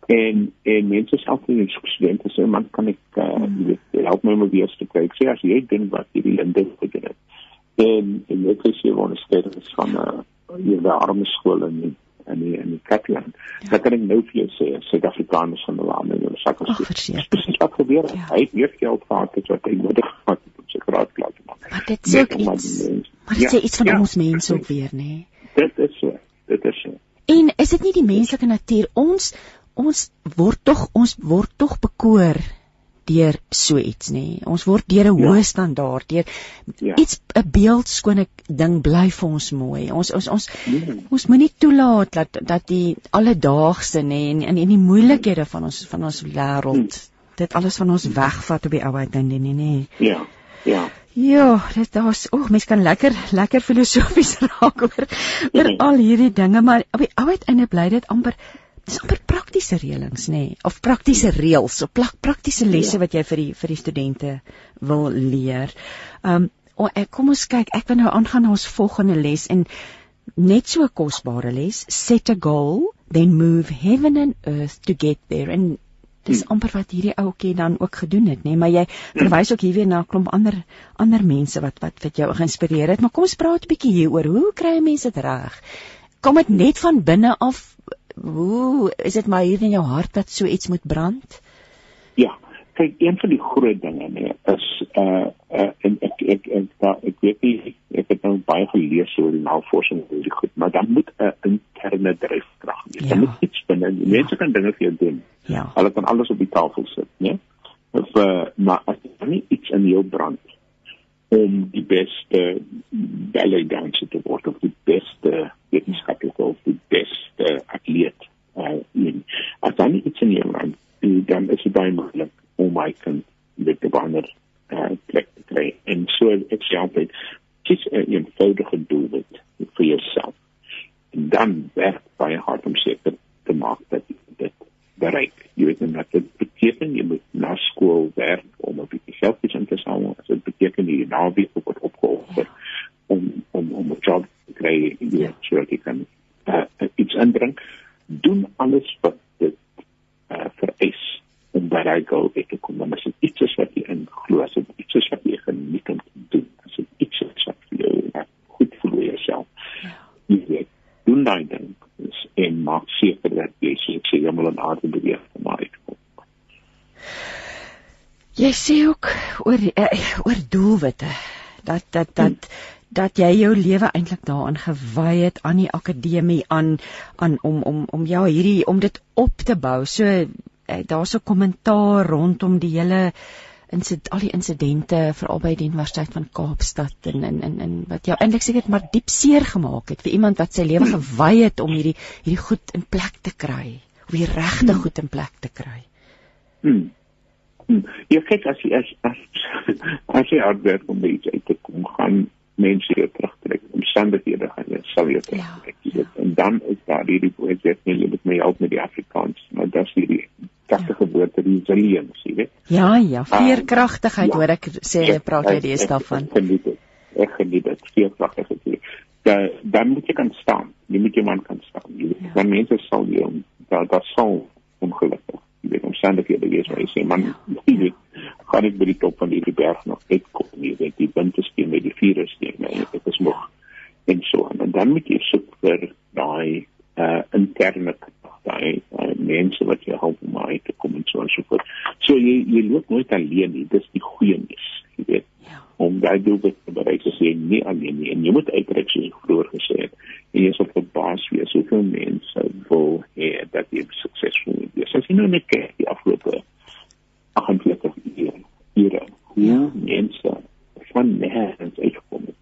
Speaker 3: en en mense self in die studente sê man kan ek uh, mm. help my om weer te kry. Sê as jy dink wat hierdie linde gedoen het. En en ek sê jy word steeds van 'n uh, hierdie arme skool in in die, in die Kapland ja. dan kan ek nou vir jou sê Suid-Afrikaners die land en hulle sak as spesifiek wat gebeur ja. hy het meer geld gehad as wat hy nodig gehad het om sy graad klaar te maak
Speaker 2: maar dit sê iets maar dit sê iets van ja, ons mense ook weer nê nee?
Speaker 3: dit is so dit is so.
Speaker 2: En is dit nie die menslike natuur ons ons word tog ons word tog bekoor deur so iets nê. Ons word deur 'n ja. hoë standaard, deur ja. iets 'n beeldskone ding bly vir ons mooi. Ons ons ons ja. ons moenie toelaat dat dat die alledaagse nê en in en die moeilikhede van ons van ons wêreld hm. dit alles van ons wegvat op die ou uiteinde nie nê.
Speaker 3: Ja. Ja.
Speaker 2: Ja, dit daar's oek mense kan lekker lekker filosofies raak oor oor al hierdie dinge, maar op die ou uiteinde bly dit amper dis amper praktiese reëlings nê nee, of praktiese reëls of praktiese lesse ja. wat jy vir die vir die studente wil leer. Um oh, ek kom ons kyk, ek wil nou aangaan na ons volgende les en net so 'n kosbare les, set a goal, then move heaven and earth to get there and dis hmm. amper wat hierdie ouetjie dan ook gedoen het nê nee? maar jy verwys ook hier weer na 'n klomp ander ander mense wat wat wat jou geïnspireer het maar kom ons praat 'n bietjie hieroor hoe kry mense dit reg kom dit net van binne af hoe is dit maar hier in jou hart dat so iets moet brand
Speaker 3: ja kyk een van die groot dinge nee is uh uh en ek ek ek ek, ek weet nie ek het nou baie gelees oor die navorsing oor die goed maar dan moet 'n interne dryfkrag wees ja. dan moet iets binne ja. mense kan dinge vir jou doen ja hulle kan alles op die tafel sit nee of uh, maar as jy nie iets in jou brand om die beste ballet danser te word of die beste wetenskaplike of die beste atleet uh in as dan iets in jou brand dan is dit baie moeilik om my kind met die bander uh, plek te kry. En so ek sê altyd, kies 'n eenvoudige doelwit vir jouself. En dan werk baie hard om seker te maak dat dit bereik. Jy weet net dit beteken jy moet na skool werk om 'n bietjie geld te insamel. Dit beteken jy nou weer word opgeoffer om om om 'n job te kry, jy weet, so jy kan uh, iets aanbring. Doen alles wat dit uh, vereis om by daai goal uit te kom. Maar as dit iets is wat jy in glo, as dit iets is wat jy geniet om te doen, as dit iets is wat vir jou net goed voel oor jouself. Ja. Jy weet, doen daai ding en maak seker dat jy sê jy jy moet 'n aardige beweeg maak.
Speaker 2: Jy sê ook oor uh, oor doelwitte dat dat dat hmm dat jy jou lewe eintlik daaraan gewy het aan die akademie aan aan om om om ja hierdie om dit op te bou. So Eh, daar's 'n kommentaar rondom die hele insit al die insidente veral by die Universiteit van Kaapstad en en en, en wat jou eintlik seker maar diep seer gemaak het vir iemand wat sy lewe gewy het om hierdie hierdie goed in plek te kry, om die regte hmm. goed in plek te kry.
Speaker 3: Hmm. hmm. Ja, kyk as jy as as, as jy uitwerk om iets uit te kom gaan mense jou terugtrek omstandighede gaan jy sal jy terugtrek ja, ja. en dan is daar hierdie projek nie jy moet my help met die Afrikaans maar dis hierdie kragtige ja. woorde resilience jy weet
Speaker 2: ja ja veerkragtigheid um, hoor ek sê jy praat jy die staf van
Speaker 3: ek geniet dit veerkragtigheid dan dan moet jy kan staan jy moet jy man kan staan jy weet ja. dan mense sal jy dat dat sal ongelukkig jy weet omstandighede wees waar jy sê man ja. jy weet gaan ek by die top van hierdie berg nog uitkom jy weet die wind is teen my die vuur is teen my ek is nog en so aan. En dan moet jy soek vir daai uh interne daai uh, mense wat jou help om uit te kom en so en so voort. So jy jy loop nooit alleen nie dis die goeie nuus jy weet ja. om daai doel te bereik as jy nie alleen nie. En jy moet uitreik so vroeër gesê het en jy sal verbaas wees hoeveel mense wil hê dat jy suksesvol is as jy nou net kyk die afgelope 48 ure ure hoe ja. mense van nêrens uitgekom het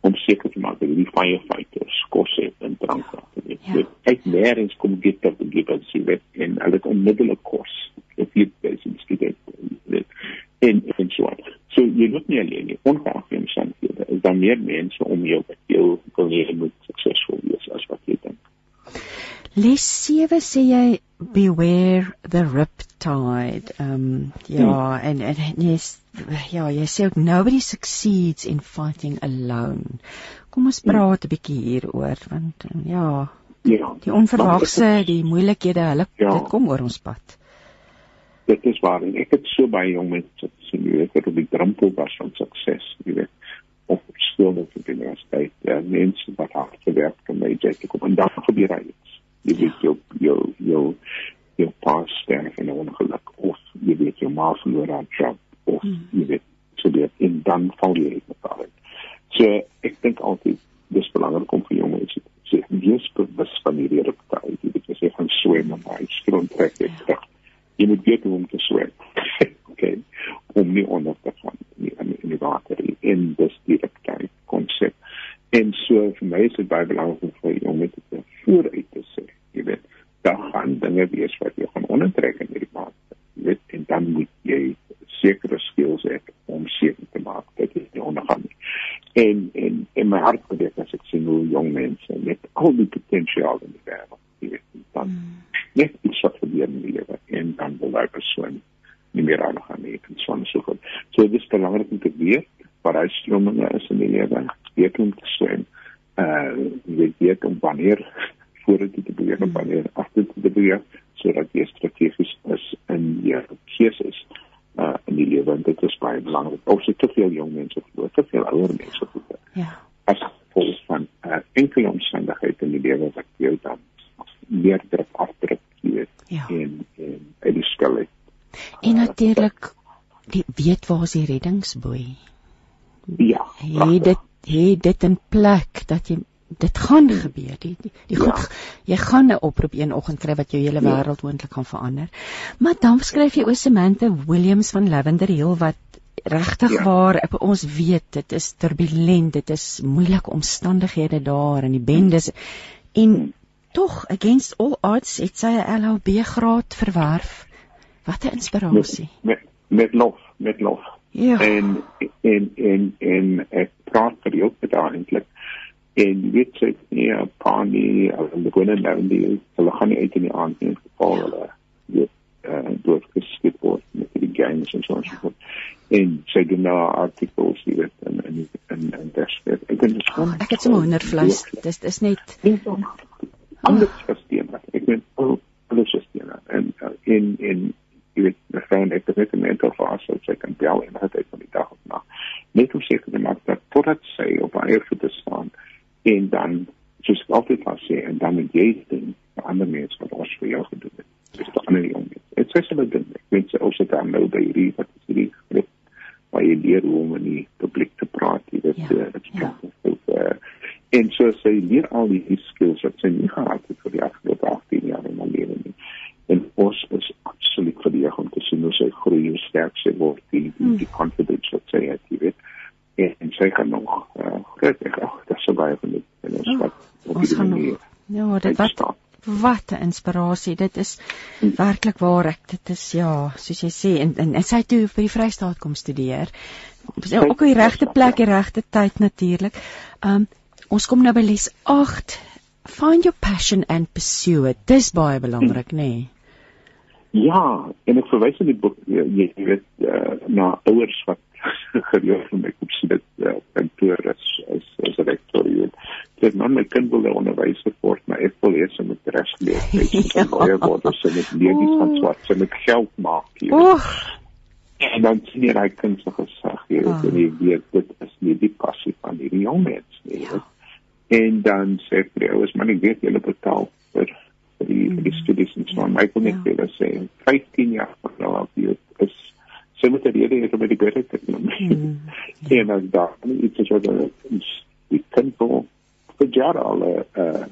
Speaker 3: om seker te maak dat die firefighters kos het en drank het. Ja. Ek nêrens kom dit tot die gebeur sien dit en hulle het onmiddellik kos. Ek weet baie miskien dit en en so on. So jy moet nie alleen nie, ongeag wie ons hier. Is daar meer mense om jou wat jou wil hê moet suksesvol wees as wat jy dink.
Speaker 2: Les 7 sê jy beware the riptide. Ehm um, ja, hmm. en en yes, ja, jy sê ook nobody succeeds in fighting alone. Kom ons praat 'n bietjie hieroor want ja, ja die onverwagse, die moeilikhede, hulle ja, dit kom oor ons pad.
Speaker 3: Dit is waar en ek het so baie jong mense sien jy weet op die drempel was van sukses, jy weet op skool of op die universiteit, ja, mense wat hard gewerk het om by te kom en dan gebeur iets jy weet jou jou jou jou pa sterf in 'n ongeluk of jy weet jou ma verloor haar job of hmm. jy weet so dit en dan val jy uit mekaar. So ek dink altyd dis belangrik om vir jou mense te sê wees bewus van hierdie reptaal. Jy weet jy gaan swem en hy skroom trek dit ja. terug. Jy moet weet hoe om te swem. okay. Om nie onder te gaan nie in die water in dis die reptaal konsep. En so vir my is dit baie belangrik vir jou om dit vooruit te sê. Jy weet, daar gaan dinge wees wat jy gaan ondertrek in hierdie maand. Jy weet, en dan moet jy sekere skills hê om seker te maak dat jy nie ondergaan nie. En en in my hart gebeur as ek sien hoe jong mense met al die potensiaal in die wêreld, jy weet, dan mm. net iets wat gebeur in die lewe en dan wil hy persoon nie meer aan gaan nie en so en so voort. So dit is belangrik om te weet wat hy strominge is in die lewe, weet om te swem uh jy weet om wanneer vorentoe te beweeg en hmm. wanneer te beweeg sodat jy strategies is in jou keuses uh in die lewe en dit is baie belangrik. Ook se te veel jong mense of te veel ouer mense voel. Ja. As gevolg van uh enkele omstandighede in die lewe wat jou dan meer druk afdruk hier ja. en en en die skuld.
Speaker 2: En natuurlik die weet waar is die reddingsboei?
Speaker 3: Ja.
Speaker 2: Jy dit hê dit in plek dat jy dit gaan gebeur die die, die goed ja. jy gaan 'n oproep een oggend kry wat jou hele ja. wêreld moontlik gaan verander maar dan skryf jy oor Samantha Williams van Lavender Hill wat regtig ja. waar ons weet dit is turbulent dit is moeilike omstandighede daar in die bendes en hmm. tog against all odds het sy 'n LLB graad verwerf wat 'n inspirasie
Speaker 3: met, met met lof met lof Ja. En en en en ek praat vir jou haar eintlik. En weet jy nie 'n paar nie, hulle begin nou die hulle gaan nie uit in die aand nie geval hulle weet uh deur geskiet word met die games en so en so voort. En sy doen nou artikels hier en en en en dis ek dink dit
Speaker 2: kom. Ek het sommer hoendervleis. Dis dis net
Speaker 3: anders verstaan. Ek weet alles verstaan. En in in jy weet my vrou het dit net mental fase so sy kan bel en het uit van die dag of nag net om seker te maak dat totdat sy op haar eie voete staan en dan soos ek altyd vas sê en dan met jy ding ander mense wat ons vir jou gedoen het dis tog ander jong dit sê sy met dit ek weet sy also dan nou by hierdie wat is hierdie groep waar jy leer hoe om in die publiek te praat jy weet ja, dit ja. uh, en so sy leer al die skills wat sy nie gehad het vir die afgelope 18 jaar in haar lewe nie en ons is absoluut verdeeg om te sien hoe sy groei hoe sterk sy word die die, hmm. die confidence wat sy het jy weet en, en sy gaan nog uh, groot ek ag dit is so baie van dit en ons wat
Speaker 2: op die manier ja dit wat wat 'n inspirasie dit is hmm. werklik waar. Ek dit is ja soos jy sê en en, en sy toe vir die Vrystaat kom studeer. Ook op die regte plek die regte tyd natuurlik um, ons kom nou by les 8 find your passion and pursue it. Dis baie belangrik nê? Nee.
Speaker 3: Ja, en ek verwys in die boek jy, jy weet uh, na ouers wat gereeld vir my kom sien dit uh, kantoor is is is rektor weet. Dit man my kind wil onderwyser word, maar ek wil eers met res leer. Ek wil baie word as ek leer iets van swart, so met geld maak hier. Oeg. En dan sien jy daai kind se gesig, weet, oh. jy weet dit is nie die passie van hierdie jong mens nie. Ja. En dan sê ek vir ouers, man ek weet julle betaal vir vir die vir die studies en so aan. My kon net ja. vir sê 15 jaar van nou af hier is sy moet die rede hê om die beter te doen. En as daar iets is wat ons die tempo vir jaar al eh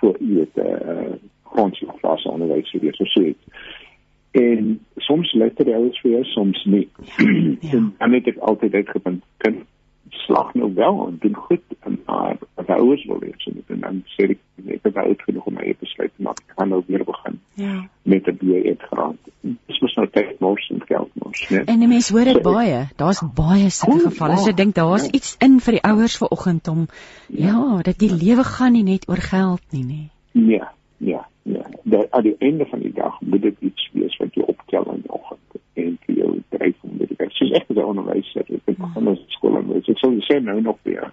Speaker 3: vir dit eh grondslag vas onderwys vir so so iets. En soms letter alles vir jou soms nie. Ja, ja. en dan het ek altyd uitgevind kan slag nou wel en doen goed en maar as ouers wil wees en, en dan sê ek ek het oud genoeg om my eie besluit te maak. Ek gaan nou weer begin. Ja. Met 'n BA graad. Dis mos nou tyd mors en geld mors, né?
Speaker 2: En die mense hoor dit so, baie. Daar's baie sulke gevalle. So ek dink daar's ja. iets in vir die ouers vanoggend om ja, ja dat die lewe gaan nie net oor geld nie, né?
Speaker 3: Nee, ja, ja. Dat aan die einde van die dag moet dit iets wees wat jy optel in die oggend en vir jou dryf om dit te doen. Soos ek as 'n onderwyser, ek het begin skool en ek sou sê nou nog weer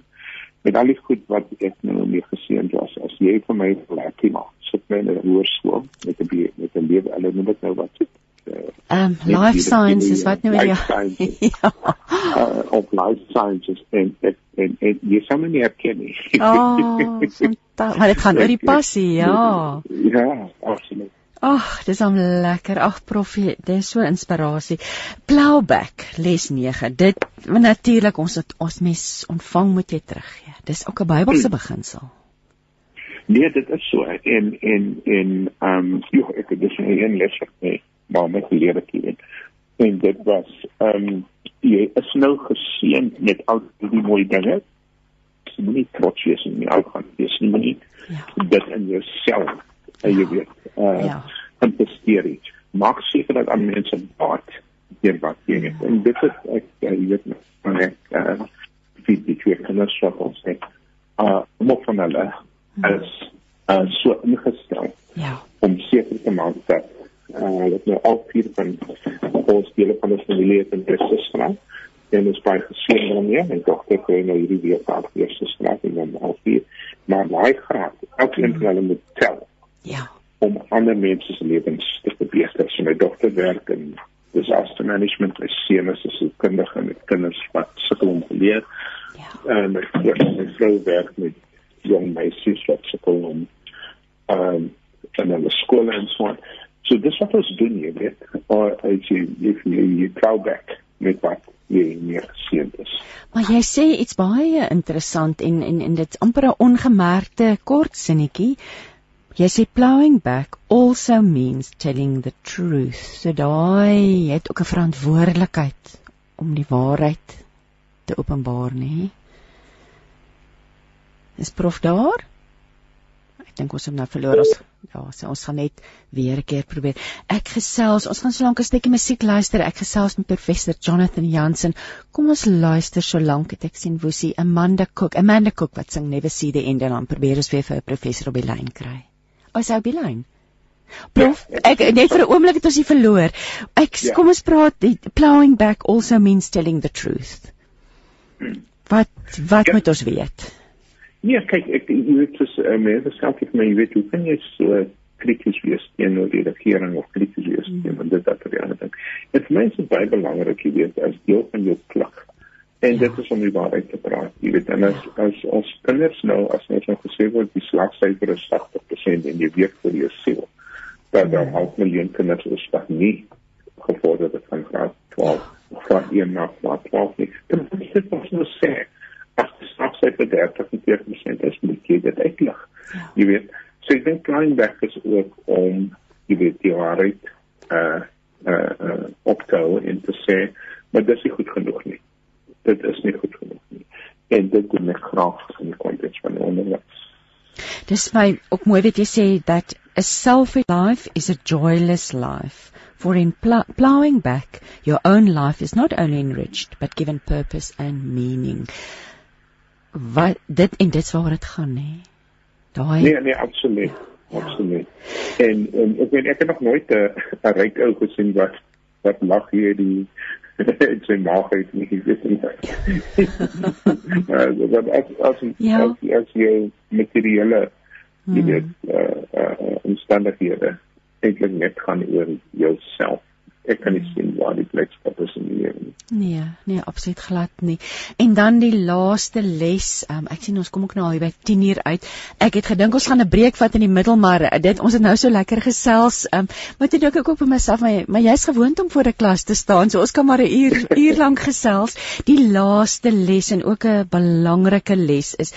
Speaker 3: met al die goed wat ek nou mee geseën was as jy vir my lekker maak sit my in 'n hoërskool met 'n met 'n lewe hulle noem dit nou wat
Speaker 2: uh, um life sciences wat nou ja
Speaker 3: ja. Uh, op life sciences en en en, en jy sou my nie herken nie.
Speaker 2: Oh maar dit gaan oor die passie ja.
Speaker 3: Ja absoluut
Speaker 2: Ag, dis hom lekker. Ag, prof, dis so inspirasie. Plowback les 9. Dit natuurlik ons het ons mes ontvang moet jy teruggee. Dis ook 'n Bybelse beginsel.
Speaker 3: Nee, dit is so en en en ehm um, jy ek het dis 'n les wat my maar met geleer het hier. En dit was ehm um, jy is nou geseën met al die mooi dinge. Jy moet trots wees en nie arrogant wees nie, nie. Ja. Dit in jouself en jy weet uh ja. investeer iets maak seker dat aan mense baat deur wat jy het en dit is ek uh, jy weet van ek uh vir die twee kinders wat ons het uh moet van hulle hmm. as uh so ingestel ja om seker te maak dat uh dat nou al vier van ons dele van ons familie het in Christus geraak en ons baie geseën daarmee en dogter kry nou hierdie week die eerste straat en dan al vier maar baie graag elkeen van hulle moet tel
Speaker 2: Ja.
Speaker 3: Om ander mense se lewens te verbeter. So my dogter werk in disaster management. My seun is 'n sielkundige met kinders wat sukkel om te leer. Ja. En my vrou, my vrou werk met jong meisies wat sukkel om ehm um, en dan die skole en so on. So dis wat ons doen hier, weet. Or as you if you you throw back met wat jy meer gesien is.
Speaker 2: Maar jy sê iets baie interessant en en en dit's amper 'n ongemerkte kort sinnetjie. Jy sê plowing back also means telling the truth. So daai het ook 'n verantwoordelikheid om die waarheid te openbaar, nê? Is prof daar? Ek dink ons het nou verloor ons. Ja, so ons gaan net weer 'n keer probeer. Ek gesels, ons gaan so lank 'n stukkie musiek luister. Ek gesels met professor Jonathan Jansen. Kom ons luister so lank het ek sien Woesie Amanda Cook, Amanda Cook wat sing Never See the End en dan probeer ons weer vir 'n professor op die lyn kry as ou Bielyn. Prof, ja, ek net vir 'n oomblik het ons hier verloor. Ek ja. kom ons praat plowing back also means telling the truth. Wat wat ja. moet ons weet?
Speaker 3: Nee, kyk ek jy weet dis uh, mense self ek my weet hoe kan jy so krities wees teenoor die regering of krities wees mm. teenoor dit dat die ander ding. Dit is mense baie belangrik jy weet as deel van jou plig. En ja. dit is om die waarheid te praat. Jy weet, en as as ons kinders nou as ons nou gesê word die slagsyfer is 80% en jy weet vir jouself dat daar ja. half miljoen kinders is wat nie gevorder het van graad 12 of graad 1 na graad 12 nie. Dan moet jy dit ons nou sê. As die slagsyfer 30% is, moet jy dit uitlig. Ja. Jy weet, so ek dink klein weg is ook om jy weet die waarheid uh uh, uh op te te hou en te sê maar dis nie goed genoeg nie. Dit is nie goed genoeg nie. En dit doen ek graag in die konteks van onderwys.
Speaker 2: Dis my ook mooi wat jy sê that a selfish life is a joyless life. For in pl plowing back, your own life is not only enriched but given purpose and meaning. Wat dit en dit's waaroor dit gaan nê.
Speaker 3: Daai Nee, nee, absoluut. Ja. Absoluut. En, en ek weet ek het nog nooit 'n ryk ou gesien wat wat lag hier dit sy maag uit nie weet nie. Ja, dat as as ja. as, as jy materiële jy hmm. weet hmm. uh, uh, omstandighede eintlik net gaan oor jouself ek kan nie sien waar die blydskap is in die lewe nie.
Speaker 2: Nee, nee, absoluut glad nie. En dan die laaste les, um, ek sien ons kom ook nou al by 10 uur uit. Ek het gedink ons gaan 'n breek vat in die middel, maar dit ons het nou so lekker gesels. Um, maar toe dink ek ook vir myself, maar, maar jy's gewoond om voor 'n klas te staan, so ons kan maar 'n uur uur lank gesels. Die laaste les en ook 'n belangrike les is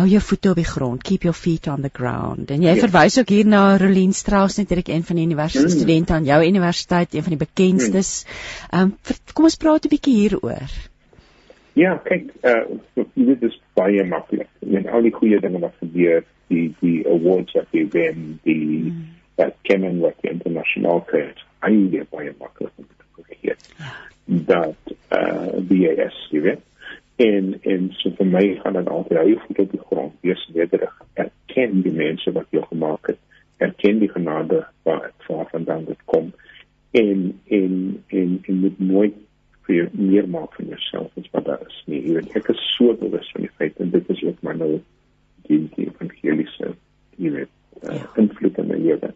Speaker 2: hou jou voete op die grond, keep your feet on the ground. En jy ja. verwys ook hier na Rolien Strauss natuurlik een van die universiteit mm. studente aan jou universiteit, een van die bekendstes. Mm. Ehm um, kom ons praat 'n bietjie hieroor.
Speaker 3: Ja, kyk, uh dit is baie maklik. En al die goeie dinge wat gebeur, die die awards wat jy wen, die mm. uh, Kemen wat die internasionaal kry, eintlik baie maklik om te kry. Ja. Dat uh BAS, jy weet en en so vir my gaan dit altyd hou voet op die grond wees nederig erken die mense wat jou gemaak het erken die genade wat waarvandaan dit kom. En en en en moet nooit vir meer maak van jouself as wat daar is nie. Jy weet ek is so bewus van die feit en dit is ook maar nou die die evangeliese jy weet uh, invloed in my lewe.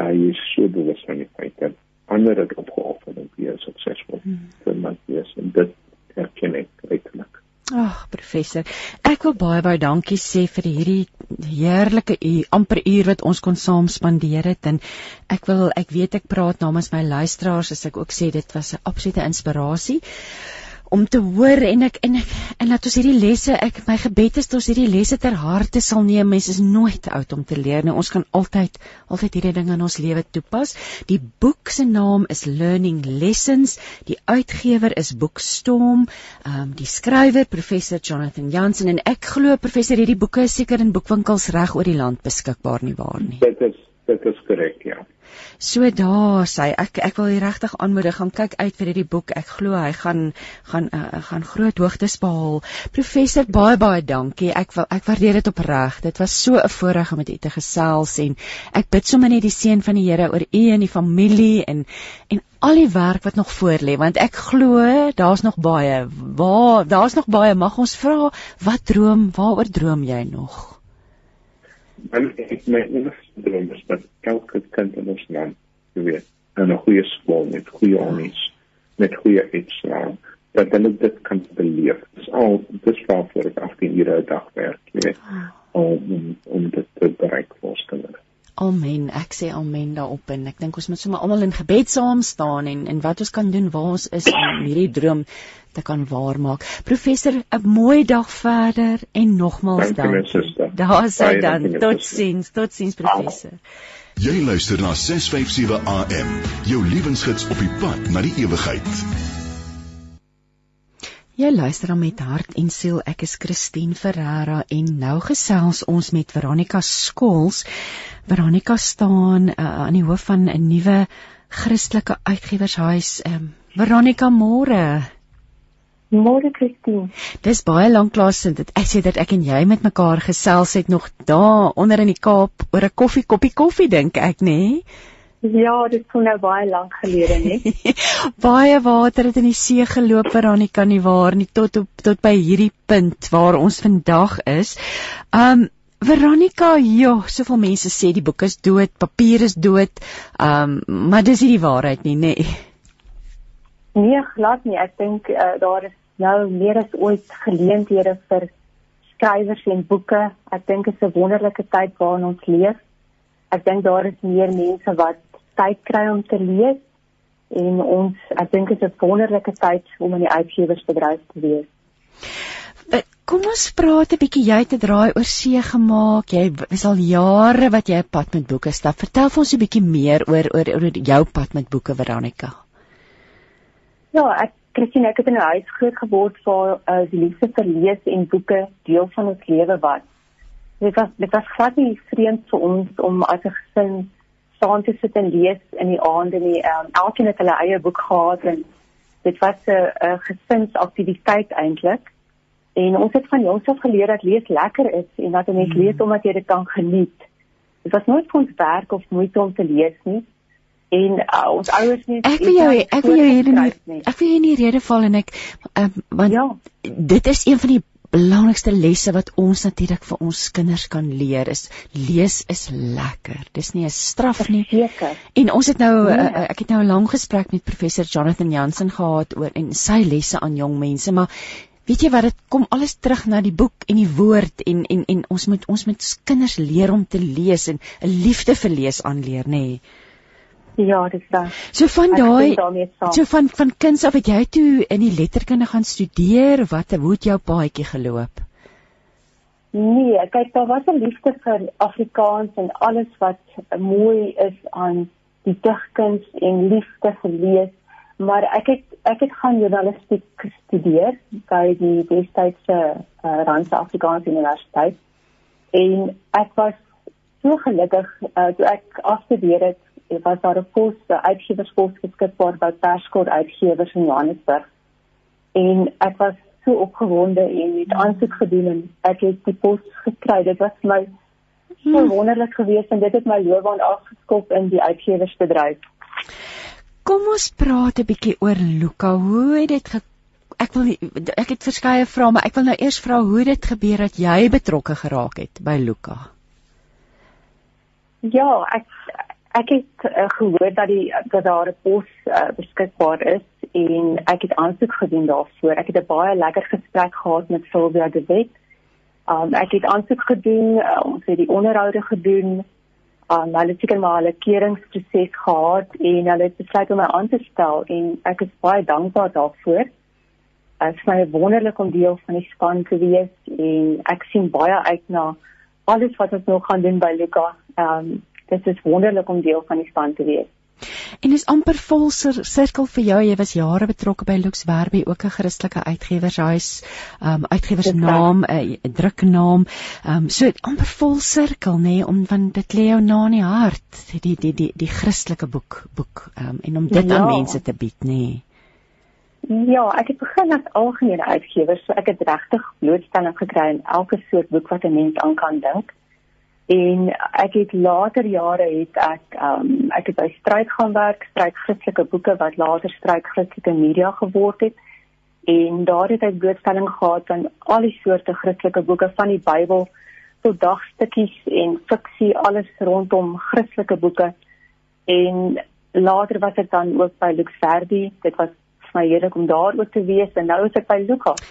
Speaker 3: Hy is so bewus van die feit dat ander het opgeoffer om weer suksesvol hmm. te maak wees en dit erken ek redelik
Speaker 2: Ag, professor, ek wil baie baie dankie sê vir hierdie heerlike uur, amper uur wat ons kon saam spandeer het. En ek wil ek weet ek praat namens my luisteraars as ek ook sê dit was 'n absolute inspirasie om te hoor en ek en ek en laat ons hierdie lesse ek my gebed is dat ons hierdie lesse ter harte sal neem. Mense is nooit oud om te leer nou ons kan altyd altyd hierdie dinge in ons lewe toepas. Die boek se naam is Learning Lessons. Die uitgewer is Boekstorm. Um, die skrywer professor Jonathan Jansen. En ek glo professor hierdie boeke is seker in boekwinkels reg oor die land beskikbaar nie waar nie.
Speaker 3: Dit is dit is korrek ja
Speaker 2: So daar sê ek ek wil regtig aanmoedig gaan kyk uit vir hierdie boek. Ek glo hy gaan gaan uh, gaan groot hoogtes behaal. Professor baie baie dankie. Ek wil ek waardeer dit opreg. Dit was so 'n voorreg om met u te gesels en ek bid sommer net die seën van die Here oor u en die familie en en al die werk wat nog voor lê want ek glo daar's nog baie. Waar daar's nog baie. Mag ons vra wat droom? Waaroor droom jy nog?
Speaker 3: en ek my droom is dat elke kind in ons land weet en 'n goeie skool met goeie onderwys met goeie uitslae dat hulle dit kan beleef. Dis al dis waarvoor ek 18 ure 'n dag werk, weet om om dit te bereik vir ons kinders.
Speaker 2: Amen. Ek sê amen daarop en ek dink ons moet sommer almal in gebed saam staan en en wat ons kan doen waar ons is om hierdie droom te kan waarmaak. Professor, 'n mooi dag verder en nogmaals dankie. Daar sê dan totsiens, totsiens professor.
Speaker 4: Jy luister na 657 AM, jou lewensgids op die pad na die ewigheid.
Speaker 2: Jy luister dan met hart en siel. Ek is Christine Ferreira en nou gesels ons met Veronica Skols. Veronica staan uh, aan die hoof van 'n nuwe Christelike uitgewershuis. Um, Veronica môre.
Speaker 5: Môre Christine.
Speaker 2: Dis baie lank lank sinds dit ek sê dat ek en jy met mekaar gesels het nog daar onder in die Kaap oor 'n koffie koppie koffie dink ek nê? Nee?
Speaker 5: Ja, dit kon nou baie lank gelede nie.
Speaker 2: baie water het in die see geloop vir aan die kan nie waar nie tot op tot by hierdie punt waar ons vandag is. Um Veronica, ja, soveel mense sê die boek is dood, papier is dood. Um maar dis nie die waarheid nie, nê. Nee.
Speaker 5: Nee, glad nie. Ek dink uh, daar is nou meer as ooit geleenthede vir skrywers en boeke. Ek dink dit is 'n wonderlike tyd waarin ons leef. Ek dink daar is meer mense wat tyd kry om te lees en ons ek dink dit is 'n wonderlike tyd om in die uitgewersbedryf te wees.
Speaker 2: Eh, kom ons praat 'n bietjie jy het 'n draai oor see gemaak. Jy is al jare wat jy 'n pad met boeke stap. Vertel vir ons 'n bietjie meer oor oor oor jou pad met boeke Veronica.
Speaker 5: Ja, ek Christine, ek het in 'n huis groot geword waar uh, die liefde vir lees en boeke deel van ons lewe was. Dit was dit was glad nie vreemd vir ons om as 'n gesin saam te sit en lees in die aande nie. Um, elkeen het hulle eie boek gehad en dit was 'n gesinsaktiwiteit eintlik. En ons het van jongs af geleer dat lees lekker is en dat 'n mens hmm. lees omdat jy dit kan geniet. Dit was nooit vir ons werk of moeite om te lees nie. En uh, ons ouers nie
Speaker 2: Ek wil jou ek wil jou hier nie. Ek wil jou nie rede val en ek um, want ja. dit is een van die belangrikste lesse wat ons natuurlik vir ons kinders kan leer is lees is lekker. Dis nie 'n straf nie. En ons het nou nee. uh, ek het nou 'n lang gesprek met professor Jonathan Jansen gehad oor en sy lesse aan jong mense, maar weet jy wat dit kom alles terug na die boek en die woord en en en ons moet ons moet kinders leer om te lees en 'n liefde vir lees aanleer, nê. Nee.
Speaker 5: Ja, dis dan.
Speaker 2: So van daai So van van kinds af het jy toe in die letterkunde gaan studeer of wat hoe het jou paadjie geloop?
Speaker 5: Nee, kyk daar was 'n liefde vir Afrikaans en alles wat mooi is aan die digkuns en liefde vir lees, maar ek het ek het gaan journalistiek studeer by die Wes-Kaapse uh, Randse Afrikaanse Universiteit en ek was so gelukkig uh, toe ek afgestudeer het was daar 'n pos, 'n uitgewerspos beskikbaar by Perskort Uitgewers in Johannesburg. En ek was so opgewonde en het aansoek gedoen en ek het die pos gekry. Dit was vir my so hmm. wonderlik geweest en dit het my loopbaan afgeskop in die uitgewersbedryf.
Speaker 2: Kom ons praat 'n bietjie oor Luka. Hoe het dit ek wil ek het verskeie vrae, maar ek wil nou eers vra hoe dit gebeur dat jy betrokke geraak het by Luka.
Speaker 5: Ja, ek ek het uh, gehoor dat die dat daar 'n pos uh, beskikbaar is en ek het aansoek gedoen daarvoor. Ek het 'n baie lekker gesprek gehad met Sylvia de Wet. Um ek het aansoek gedoen, uh, ons het die onderhoude gedoen. Um hulle het seker maar 'n keringproses gehad en hulle het besluit om my aan te stel en ek is baie dankbaar daarvoor. Dit is my wonderlik om deel van die span te wees en ek sien baie uit na alles wat ons nog gaan doen by Luka. Um dit is wonderlik om deel van die span te wees.
Speaker 2: En is amper vol sirkel vir jou. Jy was jare betrokke by Lux Werby, ook 'n Christelike uitgewershuis, um uitgewersnaam, 'n druknaam. Um so amper vol sirkel nê nee, om van dit lê jou na in die hart, die die die die Christelike boek boek um en om dit ja. aan mense te bied nê. Nee.
Speaker 5: Ja, ek het begin as algemene uitgewer, so ek het regtig blootstelling gekry aan elke soort boek wat 'n mens aan kan dink. En ek het later jare het ek um ek het by stryd gaan werk, stryd Christelike boeke wat later stryd Christelike media geword het. En daar het ek blootstelling gehad aan al die soorte Christelike boeke van die Bybel tot dagstukkies en fiksie, alles rondom Christelike boeke. En later was ek dan ook by Lux Verdi. Dit was vir my heerlik om daar ook te wees en nou is ek by Lukas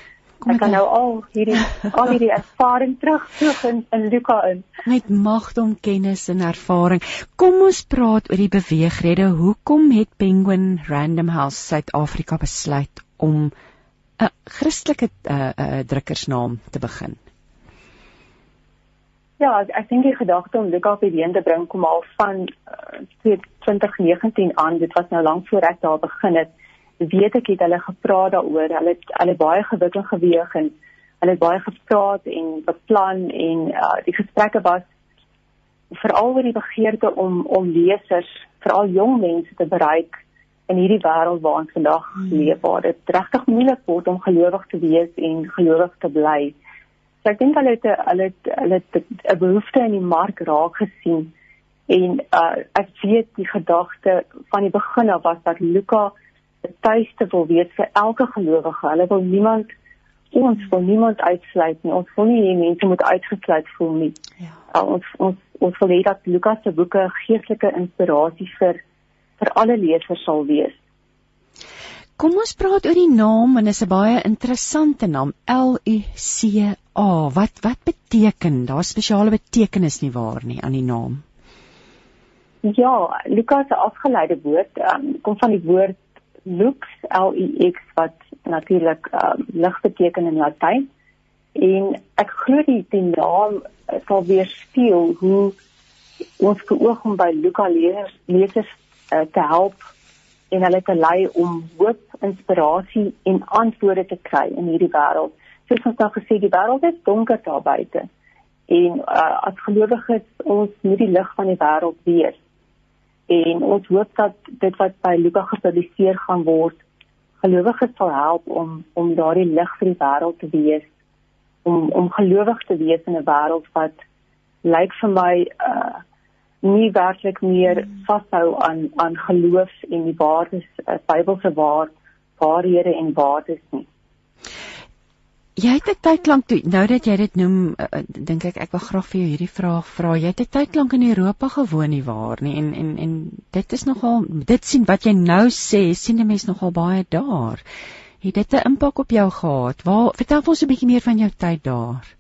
Speaker 5: ek kan nou al hierdie al hierdie ervaring terugvoeg in in Luka in.
Speaker 2: Met magdom kennis en ervaring. Kom ons praat oor die beweegrede. Hoekom het Penguin Random House Suid-Afrika besluit om 'n Christelike uh, uh, drukkersnaam te begin?
Speaker 5: Ja, ek dink die gedagte om Luka been te bring kom al van uh, 2019 aan. Dit was nou lank voor ek daar begin het weet ek het hulle gepraat daaroor. Hulle het hulle baie gewikkeld geweeg en hulle het baie gepraat en beplan en uh, die gesprekke was veral oor die begeerte om om lesers, veral jong mense te bereik in hierdie wêreld waarin vandag hmm. leef waar dit regtig moeilik word om gelowig te wees en gelowig te bly. So ek dink hulle het hulle het hulle het 'n behoefte in die mark raak gesien en uh, ek weet die gedagte van die begin af was dat Luka tuiste wil wees vir elke gelowige. Hulle wil niemand ons wil niemand uitsluit nie. Ons wil nie hê mense moet uitgesluit voel nie. Ja. Uh, ons ons ons wil hê dat Lukas se boeke geestelike inspirasie vir vir alle lesers sal wees.
Speaker 2: Kom ons praat oor die naam en dit is 'n baie interessante naam L U C A. Wat wat beteken? Daar's spesiale betekenis nie waar nie aan die naam.
Speaker 5: Ja, Lukas se afgeleide woord um, kom van die woord lux l u x wat natuurlik um, lig beteken in latyn en ek glo die, die naam sal weer speel hoe ons geoog om by Luka lesers uh, te help en hulle te lei om hoop, inspirasie en antwoorde te kry in hierdie wêreld. Soos ons nou gesê, die wêreld is donker daar buite. En uh, as gelowiges ons moet die lig van die wêreld wees. En ons hoop dat dit wat by Luka gepubliseer gaan word, gelowiges sal help om om daardie lig vir die wêreld te wees, om om gelowig te wees in 'n wêreld wat lyk vir my uh nie werklik meer vashou aan aan geloof en die waardes uh, Bybelse waar waarhede en waardes nie.
Speaker 2: Jy het 'n tyd lank toe nou dat jy dit noem uh, dink ek ek wil graag vir jou hierdie vraag vra. Jy het 'n tyd lank in Europa gewoon nie waar nie en en en dit is nogal dit sien wat jy nou sê sien 'n mens nogal baie daar. Het dit 'n impak op jou gehad? Waar vertel ons 'n bietjie meer van jou tyd daar.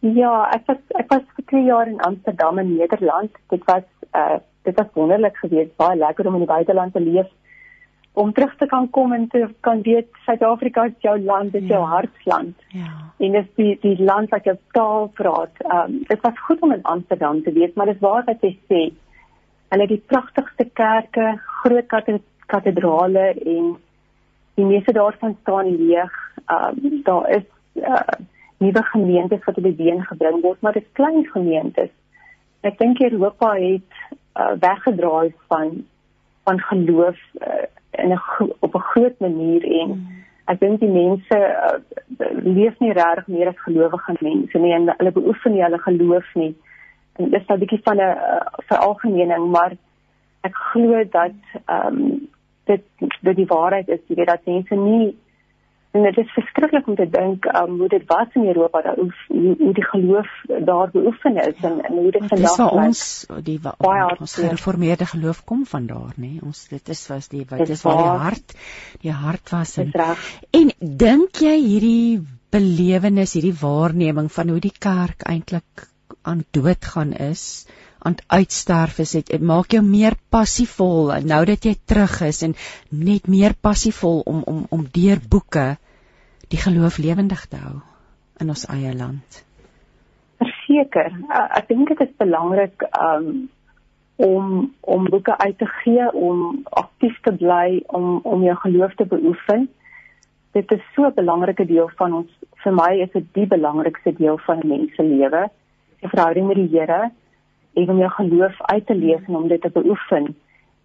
Speaker 5: Ja, ek was ek was vir 2 jaar in Amsterdam in Nederland. Dit was uh dit was wonderlik geweest, baie lekker om in die buiteland te leef. Om terug te kan kom en te kan weet Suid-Afrika is jou land, dit is ja. jou hartsland. Ja. En dit is die die land wat jou taal praat. Um dit was goed om in Amsterdam te wees, maar dit waar wat jy sê. Hulle het die pragtigste kerke, groot katedrale en die meeste daarvan staan leeg. Um daar is uh nuwe gemeentes wat op die been gebring word, maar dit is klein gemeentes. Ek dink Europa het uh, weggedraai van van geloof uh, in 'n op 'n groot manier en hmm. ek dink die mense uh, leef nie regtig meer as gelowige mense nie en hulle beoefen nie hulle geloof nie. En dit is 'n bietjie van 'n uh, veralgemening, maar ek glo dat ehm um, dit dit die waarheid is, jy weet dat mense nie En dit is verskriklik om te dink um, hoe dit was in Europa dat hoe, hoe die geloof daar beoefen is en, en hoe dit vandag
Speaker 2: is. Ons die ons gereformeerde geloof kom van daar, nê? Ons dit is was die wat is waar die hart die hart was en en dink jy hierdie belewenis, hierdie waarneming van hoe die kerk eintlik aan dood gaan is? aan uitsterf is dit maak jou meer passievol nou dat jy terug is en net meer passievol om om om deur boeke die geloof lewendig te hou in ons eie land.
Speaker 5: Verseker, ek dink dit is belangrik um, om om boeke uit te gee, om aktief te bly, om om jou geloof te beoefen. Dit is so 'n belangrike deel van ons vir my is dit die belangrikste deel van 'n mens se lewe, die verhouding met die Here en om jou geloof uit te leef en om dit te beoefen.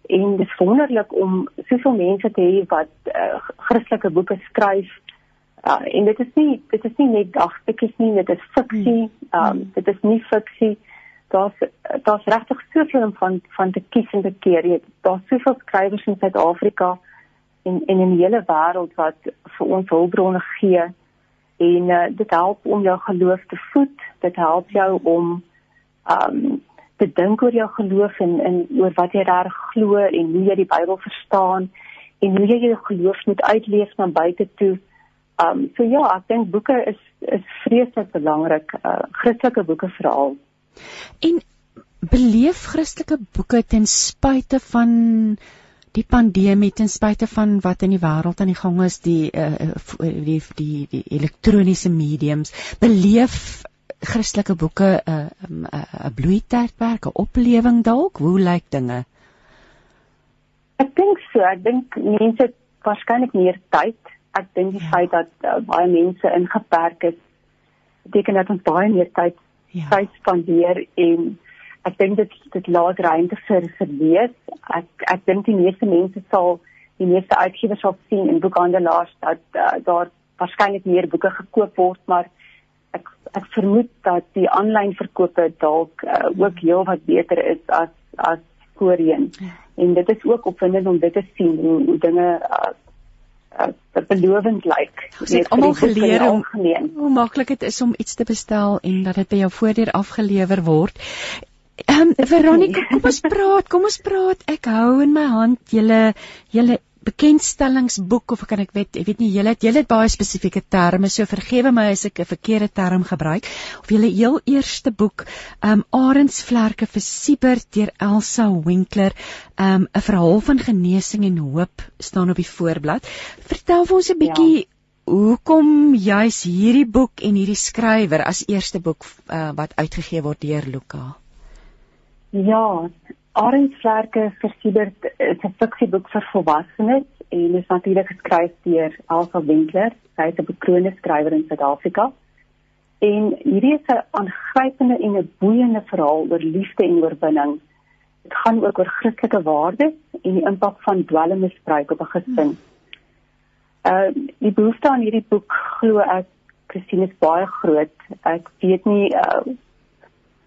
Speaker 5: En dit is wonderlik om soveel mense te hê wat uh, Christelike boeke skryf Uh, en dit is nie dit is nie net dagstukkies nie, dit is fiksie. Ehm um, dit is nie fiksie. Daar's daar's regtig soveel om van van te kies en te keer. Daar's soveel skrywers in Suid-Afrika en en in die hele wêreld wat vir ons hulpbronne gee. En uh, dit help om jou geloof te voed. Dit help jou om ehm um, te dink oor jou geloof en en oor wat jy daar glo en hoe jy die Bybel verstaan en hoe jy jou geloof moet uitleef na buite toe. Ehm um, so ja, ek dink boeke is is vreeslik belangrik, uh Christelike boeke veral.
Speaker 2: En beleef Christelike boeke ten spyte van die pandemie ten spyte van wat in die wêreld aan die gang is die uh, die die die elektroniese mediums beleef Christelike boeke 'n uh, 'n uh, uh, bloeitydperk, 'n oplewing dalk, hoe lyk dinge?
Speaker 5: Ek dink so, ek dink mense het waarskynlik meer tyd ek dink die ja. feit dat uh, baie mense ingeperk is beteken dat ons baie meer tyd ja. tyd spandeer en ek dink dit dit laat ruimte vir vir lees ek ek dink die meeste mense sal die meeste uitgewers sal sien in boekhandelaars dat uh, daar waarskynlik meer boeke gekoop word maar ek ek vermoed dat die aanlyn verkope dalk uh, ook heel wat beter is as as voorheen ja. en dit is ook opwindend om dit te sien hoe, hoe dinge uh, uh, belovend lyk.
Speaker 2: Ons het almal geleer om hoe maklik dit is om iets te bestel en dat dit by jou voordeur afgelewer word. Ehm um, Veronica, kom ons praat, kom ons praat. Ek hou in my hand julle julle bekendstellingsboek of kan ek weet ek weet nie julle het julle het baie spesifieke terme so vergewe my as ek 'n verkeerde term gebruik. Of julle heel eerste boek um Arendsvlerke vir Siebert deur Elsa Winkler. Um 'n verhaal van genesing en hoop staan op die voorblad. Vertel vir ons 'n bietjie ja. hoekom juis hierdie boek en hierdie skrywer as eerste boek uh, wat uitgegee word deur Luka
Speaker 5: Ja Arendsvlerke vir Siebert is 'n fiksieboek vir volwassenes en is natuurlik geskryf deur Elsa Winkler. Sy is 'n bekroonde skrywer in Suid-Afrika. En hierdie is 'n aangrypende en 'n boeiende verhaal oor liefde en oorwinning. Dit gaan ook oor Christelike waardes en die impak van dwelmmisbruik op 'n gesin. Uh die behoefte aan hierdie boek glo ek Christine is baie groot. Ek weet nie uh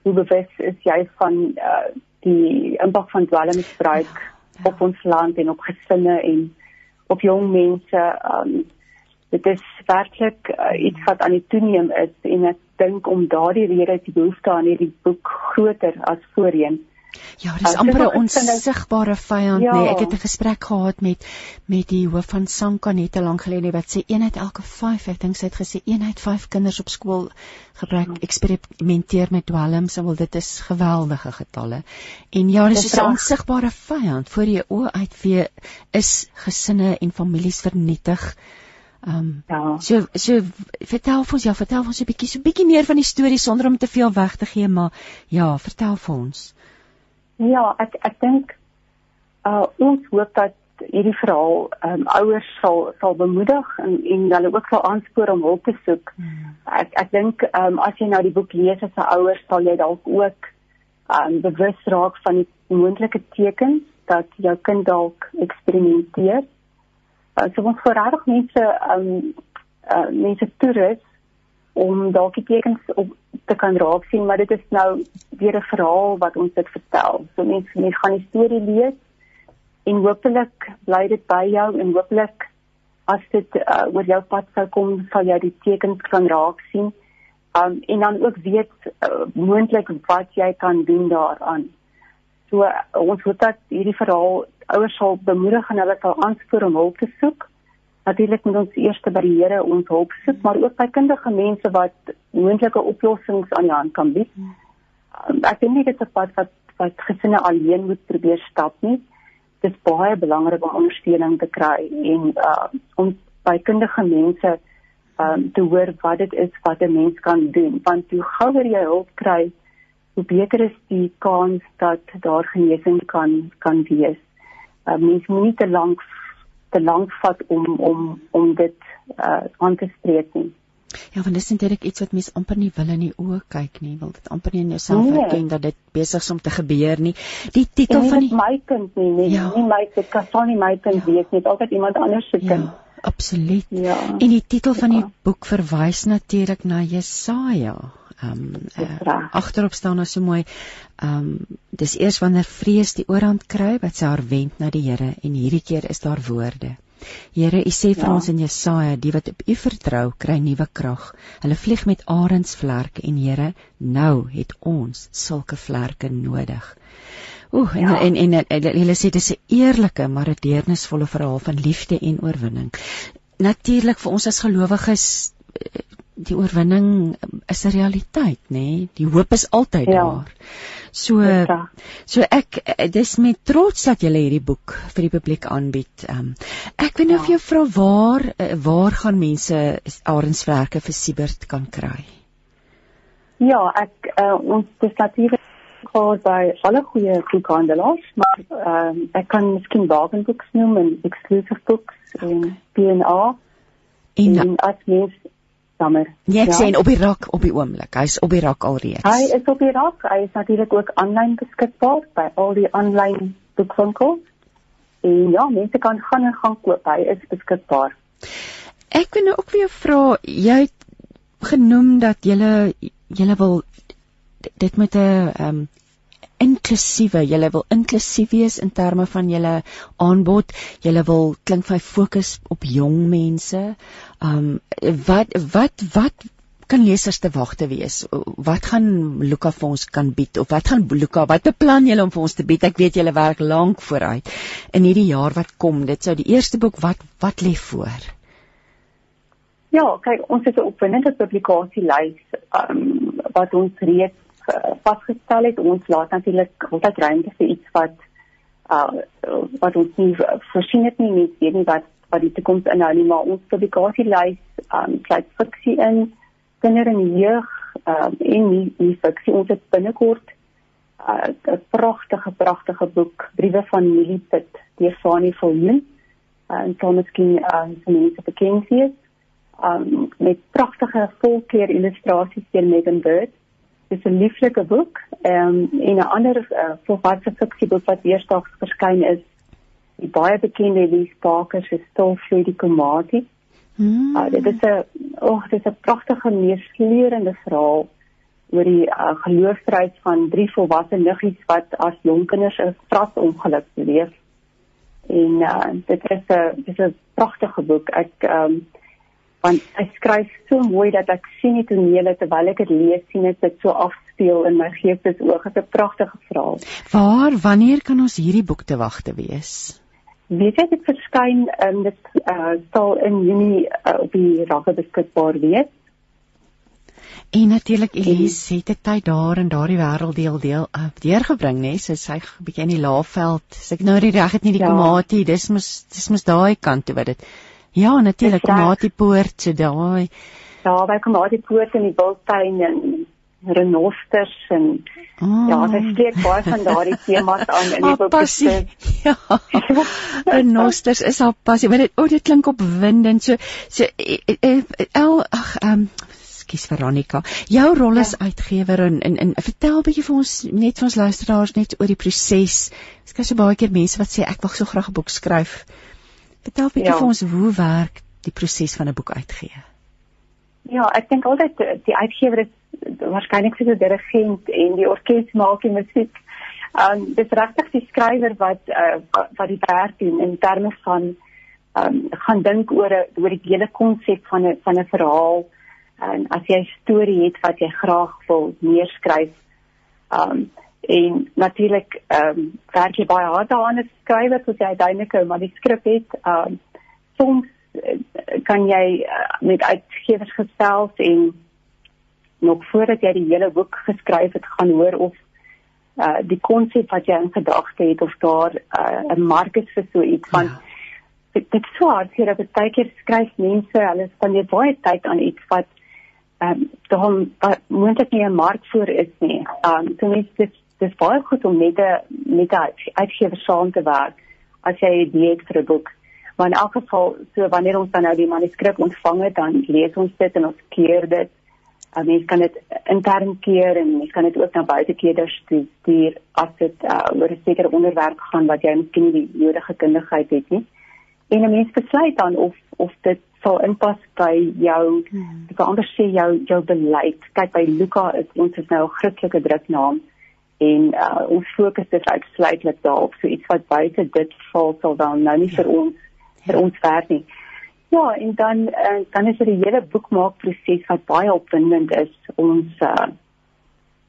Speaker 5: hoe bewus is jy van uh die impak van dwelmmisbruik ja, ja. op ons land en op gesinne en op jong mense um dit is werklik uh, iets wat aan die toeneem is en ek dink om daardie rede die behoefte aan hierdie boek groter as voorheen.
Speaker 2: Ja, dis amper 'n onsigbare vyand ja. nee. Ek het 'n gesprek gehad met met die hoof van Sanka net lank gelede wat sê een uit elke 5, ek dink sy het gesê een uit 5 kinders op skool gebruik ja. eksperimenteer met dwelms, want dit is geweldige getalle. En ja, dis 'n onsigbare vyand voor jou oë uit weer is gesinne en families vernietig. Ehm um, ja. so so vertel vir ons ja, vertel vir ons 'n bietjie so 'n bietjie meer van die storie sonder om te veel weg te gee, maar ja, vertel vir ons.
Speaker 5: Ja, ek ek dink uh ons hoop dat hierdie verhaal ehm um, ouers sal sal bemoedig en en hulle ook sal aanspoor om hulp te soek. Hmm. Ek ek dink ehm um, as jy nou die boek lees as 'n ouer sal jy dalk ook ehm um, bewus raak van die moontlike tekens dat jou kind dalk eksperimenteer. Uh, so ons voorradig mense ehm um, uh, mense toerus om dalk die tekens op te kan raak sien, maar dit is nou weer 'n verhaal wat ons dit vertel. So mense mense gaan die storie lees en hopelik bly dit by jou en hopelik as dit uh, oor jou pad sou kom, sal jy die tekens kan raak sien. Um en dan ook weet uh, moontlik wat jy kan doen daaraan. So uh, ons hoop dat hierdie verhaal ouers sal bemoedig en hulle sal aanspoor om hulp te soek natuurlik moet ons eers by die Here ons hulp soek, maar ook by kundige mense wat moontlike oplossings aan die hand kan bied. Um, ek dink dit is 'n pad wat wat gesinne alleen moet probeer stap nie. Dit is baie belangrik om ondersteuning te kry en uh, om by kundige mense um, te hoor wat dit is wat 'n mens kan doen, want hoe gouer jy hulp kry, hoe beter is die kans dat daar genesing kan kan wees. Uh, mens moet nie te lank te lank vat om om om dit uh, aan te spreek nie.
Speaker 2: Ja, want dis eintlik iets wat mense amper nie wil in die oë kyk nie, wil dit amper nie in jouself nee. erken dat dit besig is om te gebeur nie. Die titel van
Speaker 5: die my kind nie, nee, ja. nie my dit kan van nie my kind ja. wees nie, altyd iemand anders se kind. Ja.
Speaker 2: Absoluut. Ja. En die titel van die ja. boek verwys natuurlik na Jesaja ehm um, uh, agterop staan daar so mooi ehm um, dis eers wanneer vrees die oorhand kry wat sy haar wend na die Here en hierdie keer is daar woorde. Here, U sê vir ja. ons in Jesaja, die wat op U vertrou, kry nuwe krag. Hulle vlieg met arensvlerke en Here, nou het ons sulke vlerke nodig. Oeh, en, ja. en en en hulle sê dis 'n eerlike maar 'n deernisvolle verhaal van liefde en oorwinning. Natuurlik vir ons as gelowiges die oorwinning is 'n realiteit, nê? Nee? Die hoop is altyd ja. daar. So so ek dis met trots dat jy hierdie boek vir die publiek aanbied. Um, ek wil nou ja. vir jou vra waar waar gaan mense Arenswerke vir Siebert kan kry?
Speaker 5: Ja, ek uh, ons dis natuurlik gehad by alle goeie boekhandelaars, maar um, ek kan miskien Bargain Books noem en Exclusive Books en B&R. En, en as mense jammer.
Speaker 2: Nee, ek ja. sê op die rak op die oomblik. Hy's op die rak alreeds.
Speaker 5: Hy is op die rak. Hy is natuurlik ook aanlyn beskikbaar by al die aanlyn boekwinkels. En ja, mense kan gaan en gaan koop. Hy is beskikbaar.
Speaker 2: Ek wil nou ook weer vra, jy het genoem dat jy jy wil dit met 'n ehm um, inklusiewe, jy wil inklusief wees in terme van julle aanbod. Jy wil klink vir fokus op jong mense. Um wat wat wat kan lesers te wag te wees? Wat gaan Luka vir ons kan bied of wat gaan Luka wat beplan julle om vir ons te bied? Ek weet julle werk lank vooruit in hierdie jaar wat kom. Dit sou die eerste boek wat wat lê voor.
Speaker 5: Ja, kyk, ons het 'n opwindende publikasielys um wat ons reeds vasgestel het. Ons laat natuurlik altyd ruimte vir iets wat uh wat ons nie voorsien het nie, nie weet nie wat wat die toekoms inhou nie, maar ons publikasielys um sluit fiksie in, kinder en jeug um en nie, nie fiksie. Ons het binnekort 'n uh, pragtige pragtige boek, Briewe van Milliput deur Fani Viljoen. Uh, en so miskien uh, some mense bekend is. Um met pragtige volkleur illustrasies deur Megan Bird. Is 'n lieflike boek. Ehm um, en 'n ander uh, volwasse fiksieboek wat eersdaags verskyn is die baie bekende Elise Parker se Stilvloei die Komatie. Hmm. Uh, dit is 'n oh, dit is 'n pragtige meesleurende verhaal oor die uh, geloofstryd van drie volwasse niggies wat as jong kinders 'n stratongeluk beleef. En uh, dit is 'n dit is 'n pragtige boek. Ek ehm um, want hy skryf so mooi dat ek sien die tonele terwyl ek dit lees sien dit dit so afspeel in my geestesoog. Dit is 'n pragtige verhaal.
Speaker 2: Waar wanneer kan ons hierdie boek te wag te wees?
Speaker 5: weet jy dit verskyn in um, dit uh, sal in Junie uh, op die rakke beskikbaar wees.
Speaker 2: En natuurlik Elise het dit tyd daar in daardie wêrelddeel deel uh, deurgebring nê, so sy bietjie in die Laagveld. As ek nou die reg het nie die ja. Komati, dis mos dis mos daai kant toe wat dit. Ja, natuurlik Komati poort so daai.
Speaker 5: Ja, by Komati poort in die Wildtuin en renosters en oh. ja, sy spreek baie van daardie temas aan in die boek.
Speaker 2: Ja. renosters is haar passie. Maar dit o, oh, dit klink opwindend. So so eh, eh, eh, el ag ehm skus Veronica. Jou rol as ja. uitgewer en en, en vertel 'n bietjie vir ons net vir ons luisteraars net oor die proses. Ek kry so baie keer mense wat sê ek wil so graag 'n boek skryf. Vertel 'n bietjie ja. vir ons hoe werk die proses van 'n boek uitgee.
Speaker 5: Ja, ek dink altyd die uitgewer is waarskynlik vir die dirigent en die orkes maak die musiek. Um dis regtig die skrywer wat uh, wat die werk doen in terme van um gaan dink oor 'n oor die hele konsep van 'n van 'n verhaal. En as jy 'n storie het wat jy graag wil neerskryf, um en natuurlik um werk jy baie hard daaraan as skrywer soos jy uiteindelik 'n manuskrip het. Um soms uh, kan jy uh, met uitgewers gesels en nog voordat jy die hele boek geskryf het gaan hoor of uh die konsep wat jy in gedagte het of daar 'n uh, mark is vir so iets van ja. dit, dit so hard hier dat baie keer skryf mense hulle spandeer baie tyd aan iets wat ehm um, moet dit nie 'n mark voor is nie. Ehm um, so mens dit dis baie goed om met 'n met 'n uitgewer saam te werk as jy 'n idee het vir 'n boek. Maar in elk geval so wanneer ons dan nou die manuskrip ontvang het dan lees ons dit en ons keer dit 'n mens kan dit intern keer en mens kan dit ook na buite keer stuur as dit uh, oor 'n sekere onderwerp gaan wat jy miskien nie die nodige kundigheid het nie. En 'n mens besluit dan of of dit sal inpas by jou hmm. ek kan anders sê jou jou beleid. Kyk by Luka is ons is nou 'n Christelike druknaam en uh, ons fokus dit uitsluitlik daarop so iets wat buite dit val sal dan nou nie vir ons vir ons werk nie. Ja, en dan uh, dan is er 'n hele boekmaakproses wat baie opwindend is. Ons uh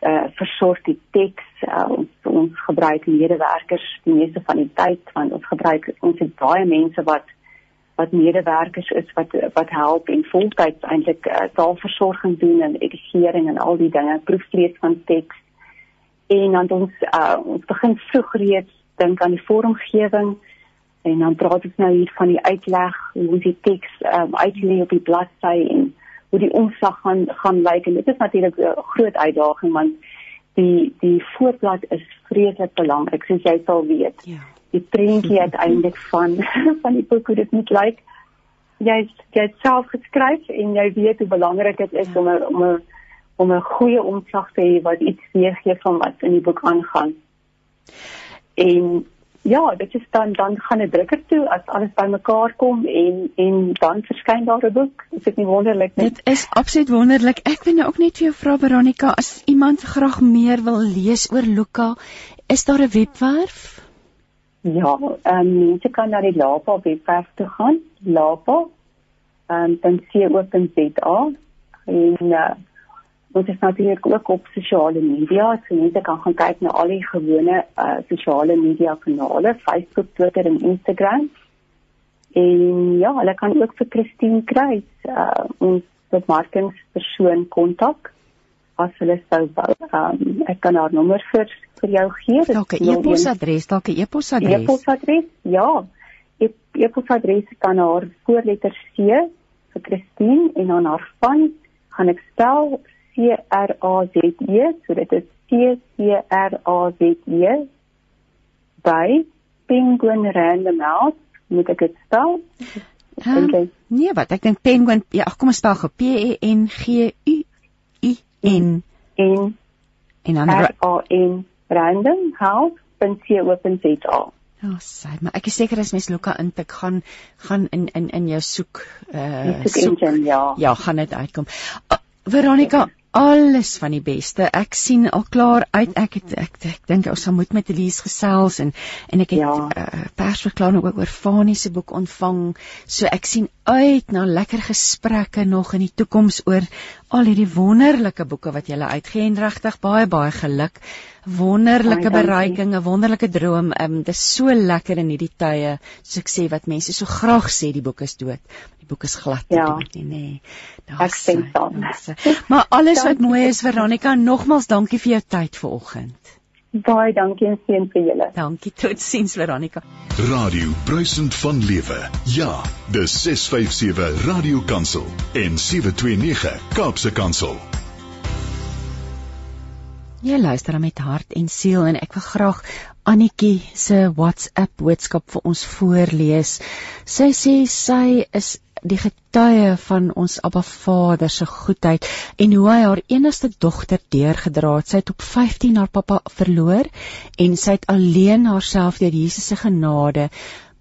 Speaker 5: uh versorg die teks, uh, ons ons gebruik medewerkers die meeste van die tyd want ons gebruik ons het baie mense wat wat medewerkers is wat wat help en voltyds eintlik uh, taalversorging doen en editering en al die dinge, proeflees van teks. En dan ons uh ons begin vroeg reeds dink aan die vormgewing en dan praat ons nou hier van die uitleg hoe die teks um, uitlei op die bladsy en hoe die omslag gaan gaan lyk en dit is natuurlik 'n groot uitdaging want die die voorblad is vreeslik belangrik soos jy sal weet. Ja. Die prentjie uiteindelik van van die boek hoe dit moet lyk. Jy jy het self geskryf en jy weet hoe belangrik dit is ja. om 'n om 'n om 'n goeie omslag te hê wat iets weergee van wat in die boek aangaan. En ja, dit is dan dan gaan 'n drukker toe as alles bymekaar kom en en dan verskyn daar 'n boek. Is dit nie wonderlik
Speaker 2: nie? Dit is absoluut wonderlik. Ek wil nou ook net vir jou vra Veronica, as iemand graag meer wil lees oor Luka, is daar 'n webwerf?
Speaker 5: Ja, ehm um, mense kan na die Lapa webwerf toe gaan, lapa ehm um, en uh, Ons is natuurlik ook op sosiale media, so mense kan gaan kyk na al die gewone uh, sosiale media kanale, Facebook, Twitter en Instagram. En ja, hulle kan ook vir Christine kry, uh, ons bemarkingspersoon kontak as hulle sou wou. Um, ek kan haar nommer vir vir jou gee.
Speaker 2: Dalk 'n e-posadres, dalk 'n e-posadres.
Speaker 5: E-posadres, ja. E-posadres kan haar voorletter C vir Christine en dan haar van gaan ek spel C R A Z E, so dit is C C R A Z E by Penguin Random House, moet ek dit spel?
Speaker 2: Um, nee, wat? Ek dink Penguin, ja, kom ons spel gou P E N G U I N
Speaker 5: en
Speaker 2: en dan
Speaker 5: R A N Random House.co.za.
Speaker 2: Ja, oh, sê, maar ek is seker as mens Luka intik gaan gaan in in in jou soek uh
Speaker 5: soek, soek engine, ja.
Speaker 2: Ja, gaan dit uitkom. Uh, Veronica, alles van die beste. Ek sien al klaar uit. Ek het, ek ek, ek dink ons sal moet met Elise gesels en en ek het ja. uh, persverklaring ook oor Fanie se boek ontvang. So ek sien uit na lekker gesprekke nog in die toekoms oor al hierdie wonderlike boeke wat jy uitgee en regtig baie baie geluk wonderlike bereiking, 'n wonderlike droom. Ehm um, dis so lekker in hierdie tye, soos ek sê wat mense so graag sê die boek is dood. Die boek is glad
Speaker 5: ja.
Speaker 2: dood nie, nê. Nee.
Speaker 5: Ek sien dit.
Speaker 2: Maar alles wat mooi is Veronica, nogmals dankie vir jou tyd vanoggend.
Speaker 5: Baie dankie en seën vir julle.
Speaker 2: Dankie, totsiens Veronica.
Speaker 4: Radio Bruisend van Lewe. Ja, dis 657 Radio Kansel en 729 Kaapse Kansel.
Speaker 2: Jy luister met hart en siel en ek wil graag Annetjie se WhatsApp boodskap vir ons voorlees. Sy sê sy is die getuie van ons Abba Vader se goedheid en hoe hy haar enigste dogter deurgedra het. Sy het op 15 haar pappa verloor en sy het alleen haarself deur Jesus se genade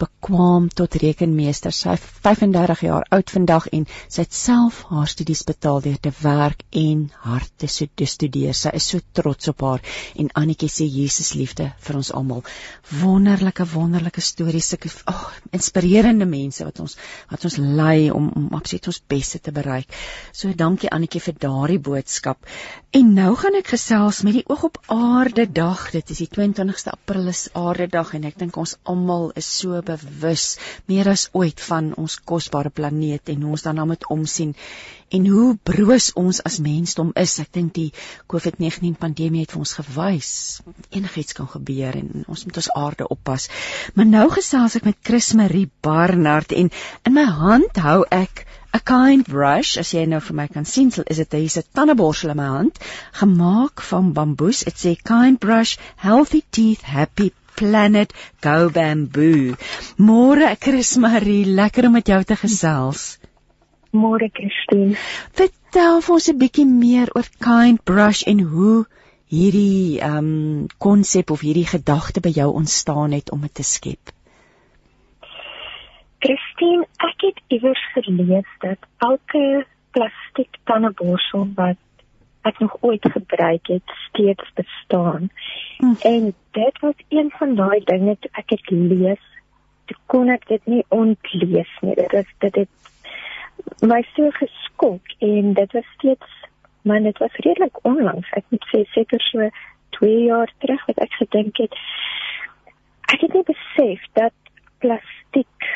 Speaker 2: bekwam tot rekenmeester. Sy is 35 jaar oud vandag en sy het self haar studies betaal deur te werk en hard te studeer. Sy is so trots op haar en Annetjie sê Jesus liefde vir ons almal. Wonderlike wonderlike stories, sulke oh, inspirerende mense wat ons wat ons lei om om absoluut ons beste te bereik. So dankie Annetjie vir daardie boodskap. En nou gaan ek gesels met die oog op aarde dag. Dit is die 22ste April is aarde dag en ek dink ons almal is so bewus meer as ooit van ons kosbare planeet en hoe ons daarna moet omsien en hoe broos ons as mensdom is. Ek dink die COVID-19 pandemie het vir ons gewys enigiets kan gebeur en ons moet ons aarde oppas. Maar nou gesels ek met Chris Marie Barnard en in my hand hou ek 'n kind brush as jy nou vir my kan sien, is dit hier's 'n tandeborsel in my hand, gemaak van bamboes. Dit sê kind brush, healthy teeth, happy Planet Go Bamboo. Môre Chris Marie, lekker om met jou te gesels.
Speaker 5: Môre Christine.
Speaker 2: Vertel vir ons 'n bietjie meer oor Kind Brush en hoe hierdie ehm um, konsep of hierdie gedagte by jou ontstaan het om dit te skep.
Speaker 6: Christine, ek het iewers gelees dat elke plastiek tandeborsel wat ek nog ooit gebruik het, steeds bestaan. Hm. En dit was een van daai dinge toe ek dit lees, toe kon ek dit nie ontlees nie. Dit was dit het my so geskok en dit was steeds maar dit was redelik onlangs. Ek moet sê seker so 2 jaar terug wat ek gedink het ek het nie besef dat plastiek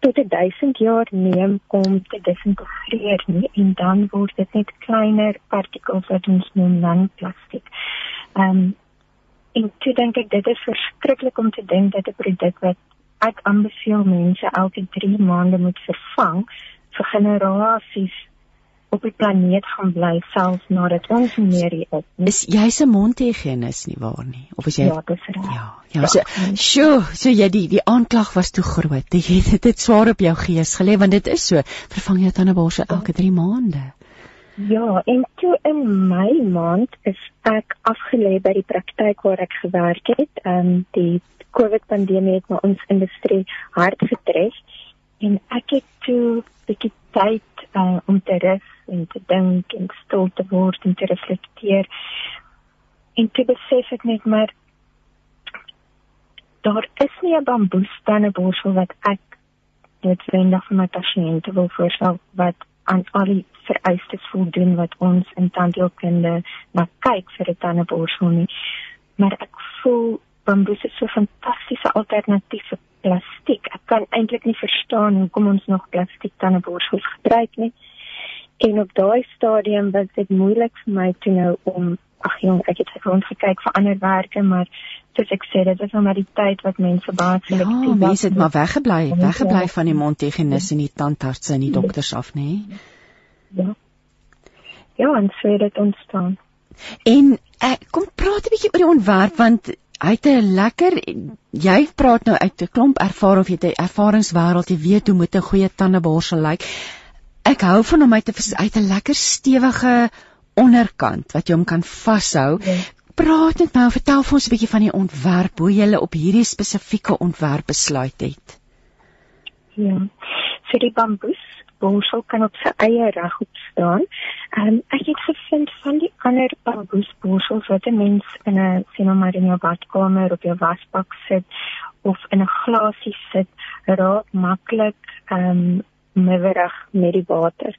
Speaker 6: tot 1000 jaar neem om te disintegreer nie en dan word dit net kleiner partikels wat ons noem nanoplastiek. Ehm um, en toe dink ek dit is verskriklik om te dink dat 'n produk wat ek aanbeveel mense elke 3 maande moet vervang vir generasies op die planeet gaan bly selfs nadat ons meer hier is.
Speaker 2: Is jy se mondhigienis nie waar nie? Of is jy
Speaker 6: Ja, dis reg.
Speaker 2: Ja. Ja, so, sjoe, so jy die die aanklag was te groot. Jy het dit, dit swaar op jou gees gelê want dit is so. Vervang jou tandeborsel elke 3 maande.
Speaker 6: Ja, en toe in my maand is ek afgelê by die praktyk waar ek gewerk het. Ehm um, die COVID pandemie het my ons industrie hard getref en ek het toe 'n bietjie tyd uh, om te rus en te dink en stil te word en te reflekteer. En toe besef ek net maar daar is nie 'n bamboestande borsel wat ek noodwendig vir my pasiënte wil voorstel wat aan al die vereistes voldoen wat ons in tandheelkunde na kyk vir 'n tandeborsel nie. Maar ek voel bamboes is so 'n fantastiese alternatief vir plastiek. Ek kan eintlik nie verstaan hoekom ons nog plastiek tandeborsels gebruik nie. En op daai stadium was dit moeilik vir my toe nou om ag jong, ek het rond gekyk vir ander werke, maar soos ek sê, dit is nou maar die tyd wat mense baie selektief
Speaker 2: Ja, mense het maar weggebly, weggebly van die mondhygiënis en die tandartse en die dokters af, nê?
Speaker 6: Ja. ja, en so het dit ontstaan.
Speaker 2: En uh, kom praat 'n bietjie oor die ontwerp want het 'n lekker jy praat nou uit 'n klomp ervaring of jy het 'n ervaringswêreld jy weet hoe moet 'n goeie tandeborsel lyk. Ek hou van hom uit 'n uit 'n lekker stewige onderkant wat jy hom kan vashou. Ja. Praat net nou, vertel vir ons 'n bietjie van die ontwerp, hoe jy op hierdie spesifieke ontwerp besluit het.
Speaker 6: Ja. Vir die bamboes borsel kan op sy eie reg opstaan. Ehm um, ek het gevind van die ander bamboesborsels wat 'n mens in 'n sien nou maar in jou badkamer op jou wasbak sit of in 'n glasie sit, raak maklik ehm um, mewerig met die water.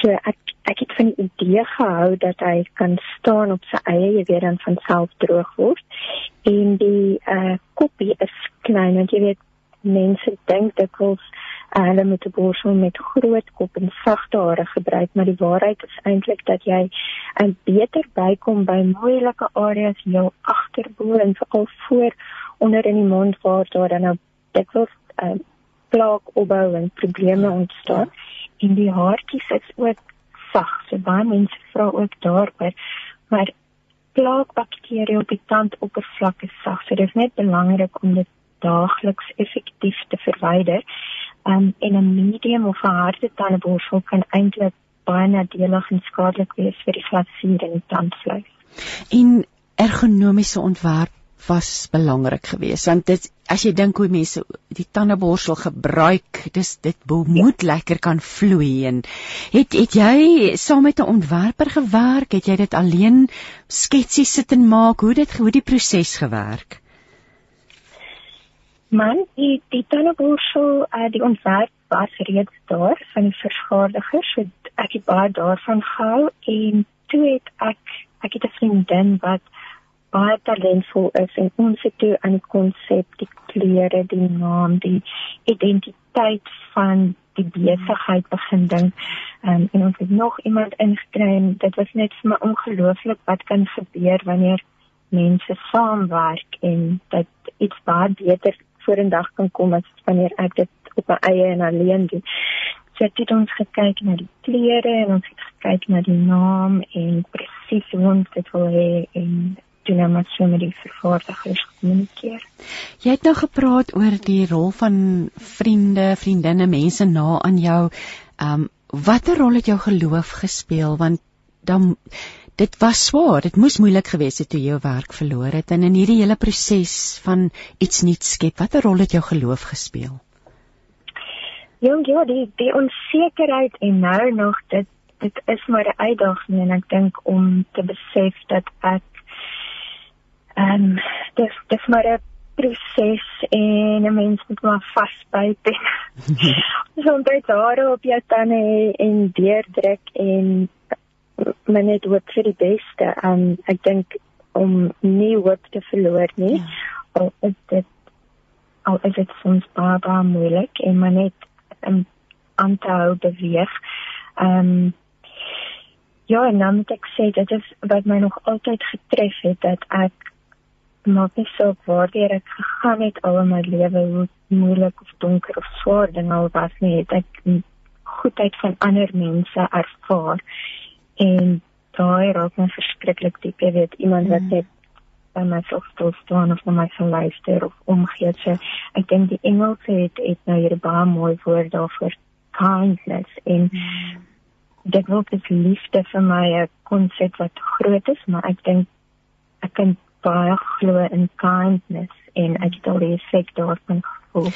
Speaker 6: So ek ek het van die idee gehou dat hy kan staan op sy eie, jy weet dan van self droog word. En die uh, koppie is klein, want jy weet mense dink dikwels uh, hulle moet 'n borsel met groot kop en sagte hare gebruik, maar die waarheid is eintlik dat jy 'n uh, beter bykom by moeilike areas jou agterbo en veral voor onder in die mond waar daar dan nou dikwels uh, plaak opbou en probleme ontstaan. En die haartjies is ook sag, so baie mense vra ook daaroor, maar plaakbakterieë op die tandoppervlak is sag, so dit is net belangrik om dit daagliks effektief te verwyder. Um, en 'n medium of 'n harde tandeborsel kan eintlik baie nadelig en skadelik wees vir die glasuur in die tandvleis.
Speaker 2: En ergonomiese ontwerp was belangrik geweest want dit as jy dink hoe mense die tandeborsel gebruik dis dit moet ja. lekker kan vloei en het het jy saam met 'n ontwerper gewerk het jy dit alleen sketsies sit en maak hoe dit hoe die proses gewerk
Speaker 6: Man, die die tandeborsel, uh, die ontwerp was reeds daar van die vervaardigers, so ek het baie daarvan gehou en toe het ek ek het 'n vriendin wat baie talentvol is en ons het toe aan die konsep, die kleure, die naam, die identiteit van die besigheid begin dink. Um, en ons het nog iemand ingekry en dit was net vir my ongelooflik wat kan gebeur wanneer mense saamwerk en dat iets baie beter vorendag kan kom as wanneer ek dit op my eie en alleen doen. So het ons gekyk na die kleure en ons het gekyk na die naam en presies hoe ons dit wil hê en doen nou met so met die vervaardigers kommunikeer.
Speaker 2: Jy het nou gepraat oor die rol van vriende, vriendinne, mense na aan jou. Ehm um, watter rol het jou geloof gespeel want dan dit was swaar, dit moes moeilik gewees het toe jy jou werk verloor het en in hierdie hele proses van iets nuuts skep, watter rol het jou geloof gespeel?
Speaker 6: Jong, ja, die die onsekerheid en nou nog dit dit is maar 'n uitdaging en ek dink om te besef dat ek ehm um, dis dis maar 'n proses en 'n mens moet maar vasbyt. Soms baie daar op jou tande en deurdruk en maar net hoop vir die beste. Um ek dink om nie hoop te verloor nie. Ja. Al is dit al is dit soms baie baie moeilik en maar net um, aan te hou beweeg. Um ja, en dan moet ek sê dit is wat my nog altyd getref het dat ek maak nie saak waar ek gegaan het al in my lewe hoe moeilik of donker of swaar dinge al was nie, het ek goedheid van ander mense ervaar en daai raak my verskriklik diep. Jy weet iemand wat mm. net by my self staan of na my verluister of omgee so ek dink die Engelse het het nou hier baie mooi woord daarvoor. Kindness. En mm. dit wil dit liefde vir my 'n konsep wat groot is maar ek dink ek kan baie glo in kindness en ek het al die effek daarvan gevoel.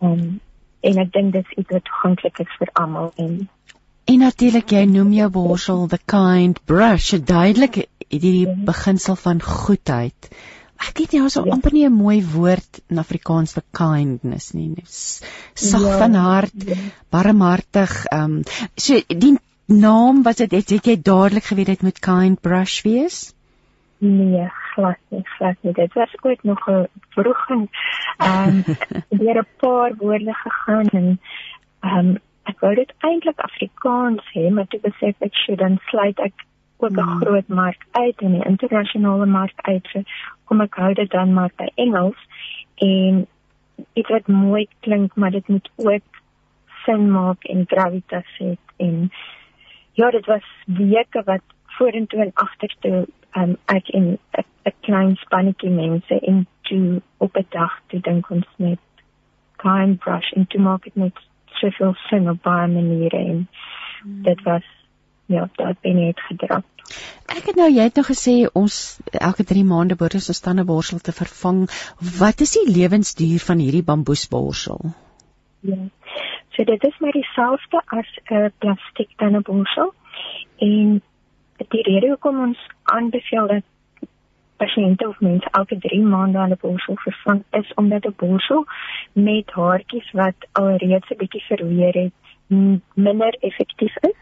Speaker 6: Um, en ek dink dit is iets wat toeganklik is vir almal en
Speaker 2: En natuurlik jy noem jou borsel the kind brush, duidelik hierdie ja. beginsel van goedheid. Ek weet nie ons ja. amper nie 'n mooi woord in Afrikaans vir kindness nie. Sag ja. van hart, ja. barmhartig. Ehm um, so die naam was dit het, het jy dadelik geweet dit moet kind brush wees?
Speaker 6: Nee, glad nie, glad nie. Dit was ooit nog 'n vroeging ehm um, deur 'n paar woorde gegaan en ehm um, ek wou dit eintlik Afrikaans hê, maar toe besef ek sy dan sluit ek ook 'n hmm. groot mark uit in die internasionale mark uit. So kom ek hou dit dan maar by Engels en dit wat mooi klink, maar dit moet ook sin maak en gravitas het en ja, dit was weke wat vorentoe en agtertoe um, ek en 'n klein spannetjie mense en toe op 'n dag toe dink ons net kind brush en toe maak dit net soveel sin op baie maniere en hmm. dit was ja, dit ben net gedrap.
Speaker 2: Ek het nou jy het nou gesê ons elke 3 maande behoort ons 'n tandeborsel te vervang. Wat is die lewensduur van hierdie bamboesborsel?
Speaker 6: Ja. So dit is maar dieselfde as 'n plastiek tandeborsel en die rede hoekom ons aanbeveel dat pasiënte of mense elke 3 maande hulle borsel vervang is omdat 'n borsel met haartjies wat alreeds 'n bietjie verweer het minder effektief is.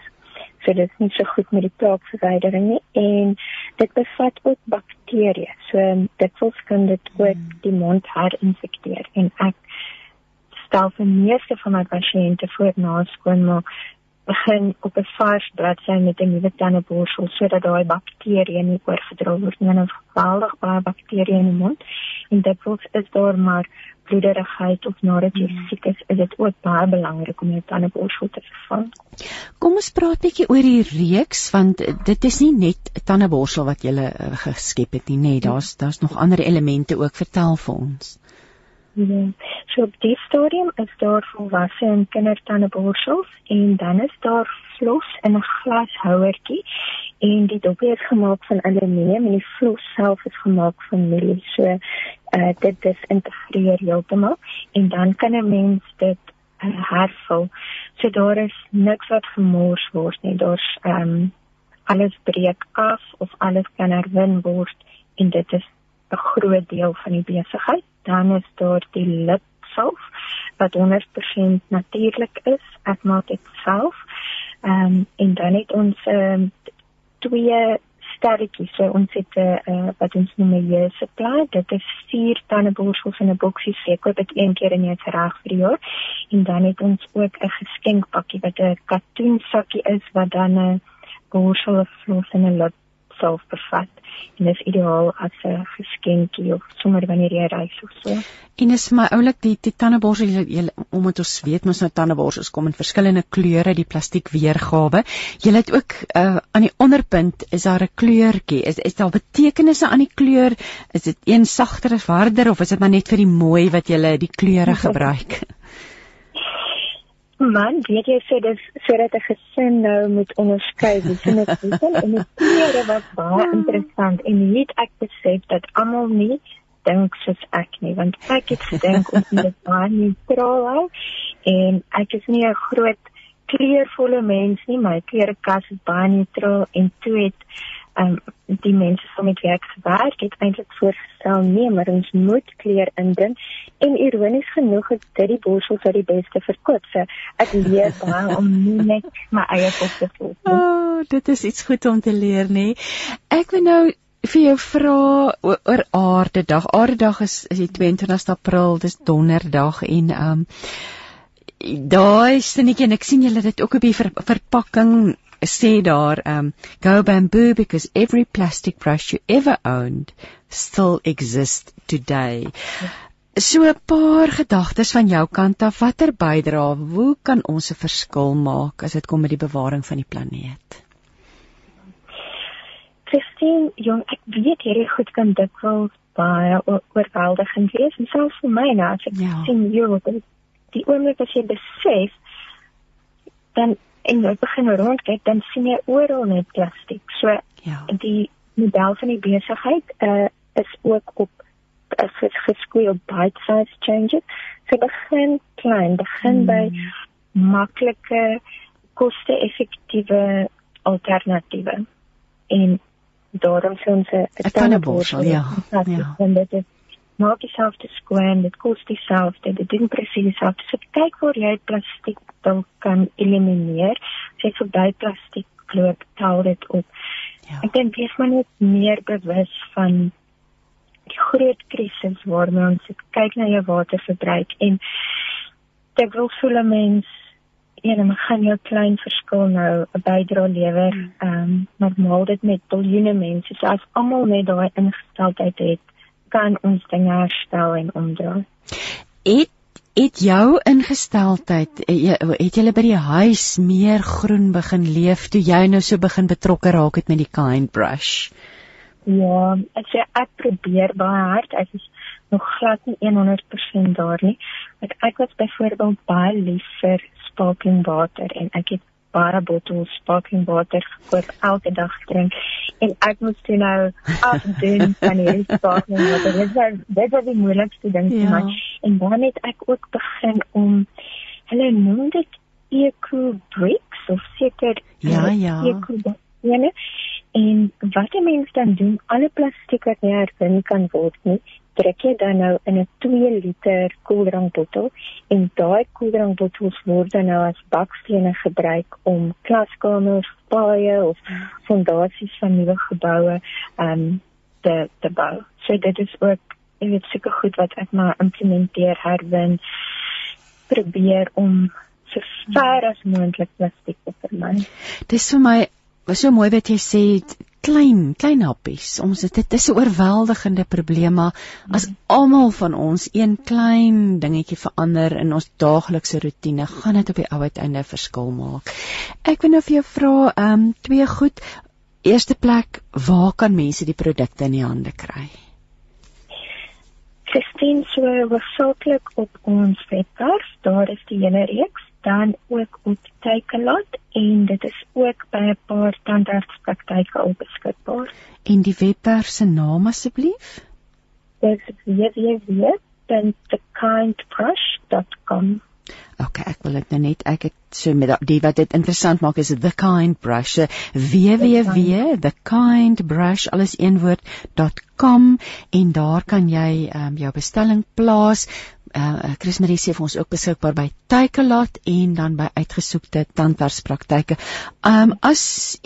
Speaker 6: So dit is nie so goed met die plaakverwydering nie en dit bevat ook bakterieë. So dit wil skyn dit ook die mond herinfekteer en ek stel vir meeste van my pasiënte voor na skoonmaak begin op 'n vars bladsy met 'n nuwe tandeborsel sodat daai bakterieë nie oorgedra word nie. Nou geweldig baie bakterieë in die mond en dit word is daar maar bloederigheid of nadat jy mm. siek is, is dit ook baie belangrik om jou tandeborsel te vervang.
Speaker 2: Kom ons praat bietjie oor die reeks want dit is nie net 'n tandeborsel wat jy uh, geskep het nie, nee, daar's daar's nog ander elemente ook vertel vir ons.
Speaker 6: Ja. So op die stadium is daar volwasse en kindertandeborsels en dan is daar vlos in 'n glashouertjie en die dopie is gemaak van aluminium en die vlos self is gemaak van milie. So uh, dit is integreer heeltemal en dan kan 'n mens dit uh, hervul. So daar is niks wat gemors word nie. Daar's ehm um, alles breek af of alles kan herwin word en dit is 'n groot deel van die besigheid dan is daar die lipsalf wat 100% natuurlik is. Ek maak dit self. Ehm um, en dan het ons ehm um, twee sterretjies. So ons het 'n uh, wat ons noem 'n year supply. Dit is vier tandeborsels in 'n boksie seker dit een keer in jou reg vir die jaar. En dan het ons ook 'n geskenkpakkie wat 'n katoen sakkie is wat dan 'n borsel of floss en 'n lip self bevat en is ideaal as 'n geskenkie of sommer wanneer jy reis of so.
Speaker 2: En is my oulik die die tandeborsel jy omdat ons weet mos nou tandeborsels kom in verskillende kleure die plastiek weergawe. Jy het ook uh, aan die onderpunt is daar 'n kleurtjie. Is is daar betekenisse aan die kleur? Is dit een sagter of harder of is dit maar net vir die mooi wat jy die kleure gebruik?
Speaker 6: Man, weet jy sê dis sodat 'n gesin nou moet onderskei se net is en die kleure wat baie ja. interessant en het ek besef dat almal nie dink soos ek nie want ek het gedink ons moet baie neutraal hou en ek is nie 'n groot kleurvolle mens nie my kleurkas is baie neutraal en toe het um, die mense wat met werk gewerk het eintlik voorgestel nee maar ons moet kleur indien en ironies genoeg het dit die borsels wat die beste verkoop. So ek leer baie om nie net my eie kop te volg
Speaker 2: nie. Oh, dit is iets goed om te leer nê ek wil nou vir jou vra oor aardedag. Aardedag is is die 22 April dis donderdag en um daai sinnetjie en ek sien julle dit ook op die ver, verpakking sê daar um go bamboo because every plastic brush you ever owned still exists today. So 'n paar gedagtes van jou kant af, watter bydra, hoe kan ons 'n verskil maak as dit kom met die bewaring van die planeet?
Speaker 6: Christine, jong, ek weet hierdie goed kan dikwels baie oorweldigend wees, en selfs vir my nou, as ek ja. sien jy, die oomblik as jy besef dan en jy begin rondkyk dan sien jy oral net plastiek. So ja. die model van die besigheid uh, is ook op as dit geskoei op bite size changes. So begin klein, begin hmm. by maklike koste-effektiewe alternatiewe. En daarom sê ons 'n
Speaker 2: tandeborsel, ja. Ja.
Speaker 6: En dit is maak jouself te skoon, dit kos dieselfde, dit doen presies dieselfde. So kyk waar jy plastiek dan kan elimineer. As jy verby plastiek loop, tel dit op. Ja. Ek dink jy moet net meer bewus van die groot krisis waarmee ons sit. Kyk na jou waterverbruik en dit wil voel 'n mens en dan gaan jy 'n klein verskil nou 'n bydra lewer. Hmm. Ehm um, maar maal dit met biljoene mense. So as almal net daai ingesteldheid het, kan ons dinge herstel en omdraai.
Speaker 2: Het het jou ingesteldheid eh, het jy by die huis meer groen begin leef toe jy nou so begin betrokke raak het met die kind brush?
Speaker 6: Ja, ek sê ek probeer baie hard. Ek is nog glad nie 100% daar nie. Ek ek was byvoorbeeld baie lief vir sparkling water en ek het baie bottels sparkling water gekoop elke dag drink en ek moet toe nou afdoen van hierdie sparkling water. Dit was dit was die moeilikste ding vir ja. my. En dan het ek ook begin om hulle noem dit eco bricks of seker
Speaker 2: ja ja
Speaker 6: eco en wat 'n mens dan doen alle plastiek wat nie herwin kan word nie trek jy dan nou in 'n 2 liter koeldrankbottel en daai koeldrankbottels word dan nou as bakstene gebruik om klaskamers, paaie of fondasies van nuwe geboue um te te bou. So dit is ook ek weet seker goed wat ek maar implementeer herwin probeer om so ver as moontlik plastiek te vermy.
Speaker 2: Dis vir my was so mooi wat jy sê klein klein happies. Ons het dit is 'n oorweldigende probleem maar as almal van ons een klein dingetjie verander in ons daaglikse rotine, gaan dit op die ou uiteinde verskil maak. Ek wil nou vir jou vra, ehm um, twee goed. Eerste plek, waar kan mense die produkte in die hande kry?
Speaker 6: Christine, so weersaaklik op ons webwerf, daar is die hele reeks dan ook op Takealot en dit is ook by 'n paar tandartspraktyke al beskikbaar.
Speaker 2: En die webwerf se naam asseblief?
Speaker 6: Dit is www.thekindbrush.com.
Speaker 2: OK, ek wil dit nou net ek het so met die wat dit interessant maak is the kind brush www.thekindbrush alles een woord.com en daar kan jy um, jou bestelling plaas uh Chris Marie sê vir ons ook beskikbaar by Takealot en dan by uitgesoekte tandartspraktyke. Um as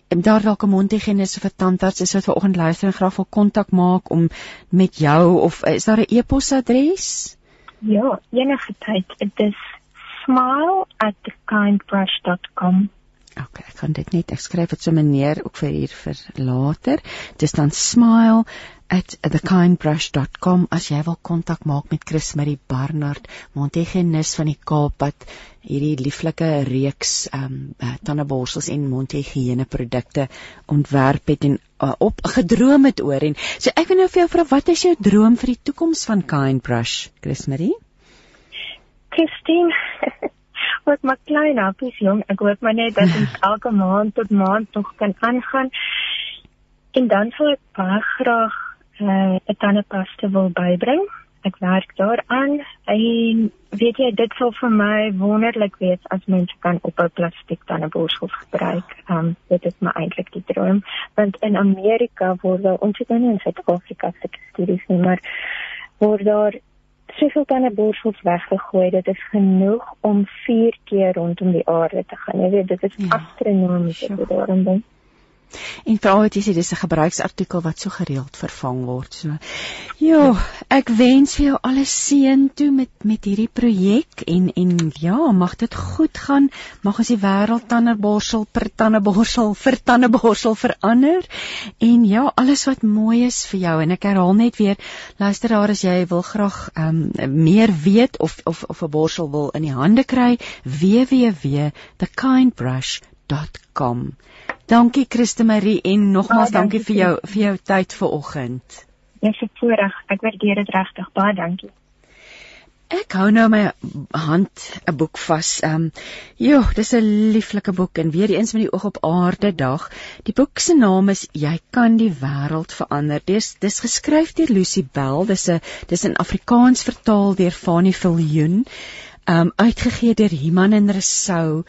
Speaker 2: daar dalk 'n mondhygiëniste vir tandarts is wat vanoggend luister en graag wil kontak maak om met jou of is daar 'n e-posadres?
Speaker 6: Ja, enige tyd. Dit is smile@kindbrush.com.
Speaker 2: OK, ek kan dit net ek skryf dit so meneer ook vir hier vir later. Dis dan smile thekindbrush.com as jy wil kontak maak met Chris Marie Barnard, mondhygiënis van die Kaap wat hierdie lieflike reeks ehm um, tandeborsels en mondhygiëne produkte ontwerp het en uh, op gedroom het oor en so ek wil nou vir jou vra wat is jou droom vir die toekoms van Kindbrush, Chris Marie?
Speaker 6: Christine wat my klein appies jong, ek hoop maar net dat ons elke maand tot maand nog kan aangaan. En dan sou ek baie graag uh, 'n tandepasta wil bybring. Ek werk daaraan en weet jy dit sal vir my wonderlik wees as mense kan op 'n plastiek tandeborsel gebruik. Um dit is my eintlik die droom want in Amerika word daar ons het nou in Suid-Afrika se studies nie maar word daar soveel tandeborsels weggegooi dit is genoeg om 4 keer rondom die aarde te gaan. Jy weet dit is ja, astronomies wat daarin dink.
Speaker 2: En vra wat jy sê dis 'n gebruiksartikel wat so gereeld vervang word. So ja, ek wens vir jou alles seën toe met met hierdie projek en en ja, mag dit goed gaan. Mag ons die wêreld tandeborsel per tandeborsel vir tandeborsel verander. En ja, alles wat mooi is vir jou en ek herhaal net weer, luister daar as jy wil graag um, meer weet of of of 'n borsel wil in die hande kry, www.thekindbrush.com. Dankie Christe Marie en nogmaals dankie, dankie vir jou vir jou tyd vanoggend.
Speaker 6: Jy's so voorreg. Ek waardeer dit regtig. Baie dankie.
Speaker 2: Ek hou nou my hand 'n boek vas. Ehm, um, joh, dis 'n lieflike boek en weer eens met die oog op aarde dag. Die boek se naam is Jy kan die wêreld verander. Dis dis geskryf deur Lucy Bell. Dis 'n dis in Afrikaans vertaal deur Fanny Viljoen. Ehm um, uitgegee deur Iman en Resou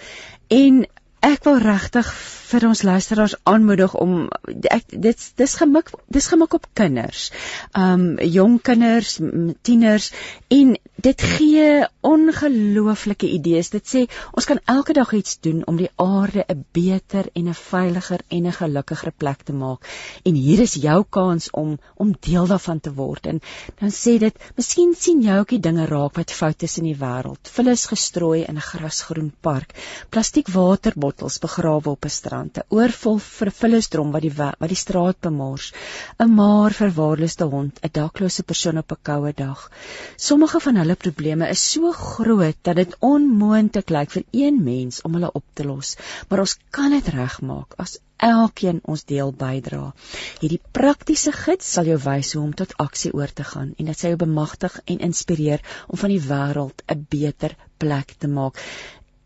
Speaker 2: en ek wil regtig vir ons luisteraars aanmoedig om ek dit dis gemik dis gemik op kinders. Um jong kinders, tieners en dit gee ongelooflike idees. Dit sê ons kan elke dag iets doen om die aarde 'n beter en 'n veiliger en 'n gelukkiger plek te maak. En hier is jou kans om om deel daarvan te word. En dan sê dit, miskien sien jy ook die dinge raak wat fout is in die wêreld. Vullis gestrooi in 'n grasgroen park, plastiek waterbottels begrawe op 'n strand, 'n oorvol vullisdrom wat die wat die straat bemors, 'n maar verwaarloosde hond, 'n daklose persoon op 'n koue dag. Sommige van hulle globale probleme is so groot dat dit onmoontlik lyk vir een mens om hulle op te los, maar ons kan dit regmaak as elkeen ons deel bydra. Hierdie praktiese gids sal jou wys hoe om tot aksie oor te gaan en dit sal jou bemagtig en inspireer om van die wêreld 'n beter plek te maak.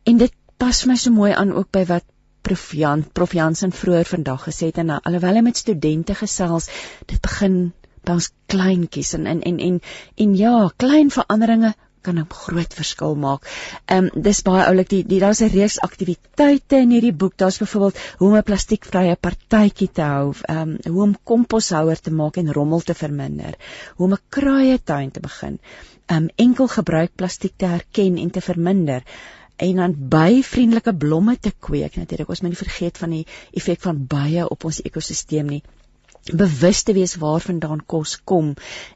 Speaker 2: En dit pas my so mooi aan ook by wat Prof Jan Prof Jansen vroeër vandag gesê het en alhoewel hy met studente gesels, dit begin ons kleintjies en en en en, en ja, klein veranderinge kan 'n groot verskil maak. Ehm um, dis baie oulik die, die daar's 'n reeks aktiwiteite in hierdie boek. Daar's byvoorbeeld hoe om 'n plastiekvrye partytjie te hou, ehm um, hoe om komposhouer te maak en rommel te verminder, hoe om 'n kruietuin te begin, ehm um, enkel gebruik plastiek te herken en te verminder en dan by vriendelike blomme te kweek natuurlik ons moet nie vergeet van die effek van bye op ons ekosisteem nie bewus te wees waarvandaan kos kom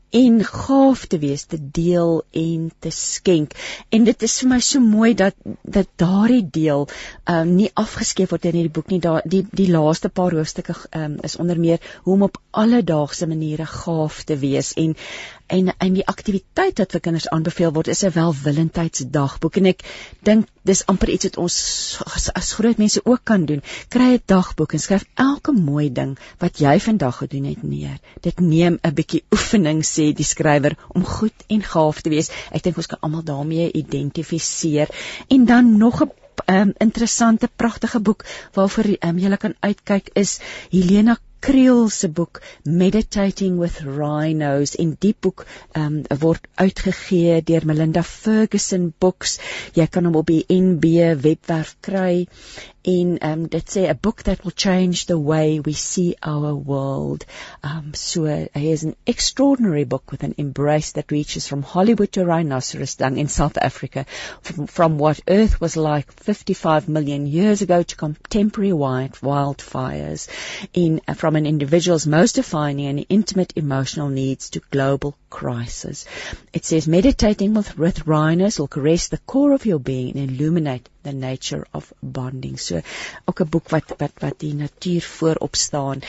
Speaker 2: en gaaf te wees te deel en te skenk. En dit is vir my so mooi dat dat daardie deel ehm um, nie afgeskep word in hierdie boek nie. Daar die die laaste paar hoofstukke ehm um, is onder meer hoe om op alledaagse maniere gaaf te wees. En en en die aktiwiteit wat vir kinders aanbeveel word is 'n welwillendheidsdagboek. En ek dink dis amper iets wat ons as, as groot mense ook kan doen. Kry 'n dagboek en skryf elke mooi ding wat jy vandag gedoen het neer. Dit neem 'n bietjie oefening sê die skrywer om goed en gaaf te wees. Ek dink ons kan almal daarmee identifiseer. En dan nog 'n um, interessante pragtige boek waarvoor um, jy kan uitkyk is Helena Kriel se boek Meditating with Rhinos. En die boek um, word uitgegee deur Melinda Ferguson Books. Jy kan hom op die NB webwerf kry en um, dit sê a book that will change the way we see our world. Um, so he is an extraordinary book with an embrace that reaches from Hollywood to rhinoceros dung in South Africa, from, from what Earth was like 55 million years ago to contemporary wild wildfires, in uh, from an individual's most defining and intimate emotional needs to global crisis. It says meditating with, with rhinos will caress the core of your being and illuminate the nature of bonding. So ook 'n boek wat wat wat die natuur voorop staan.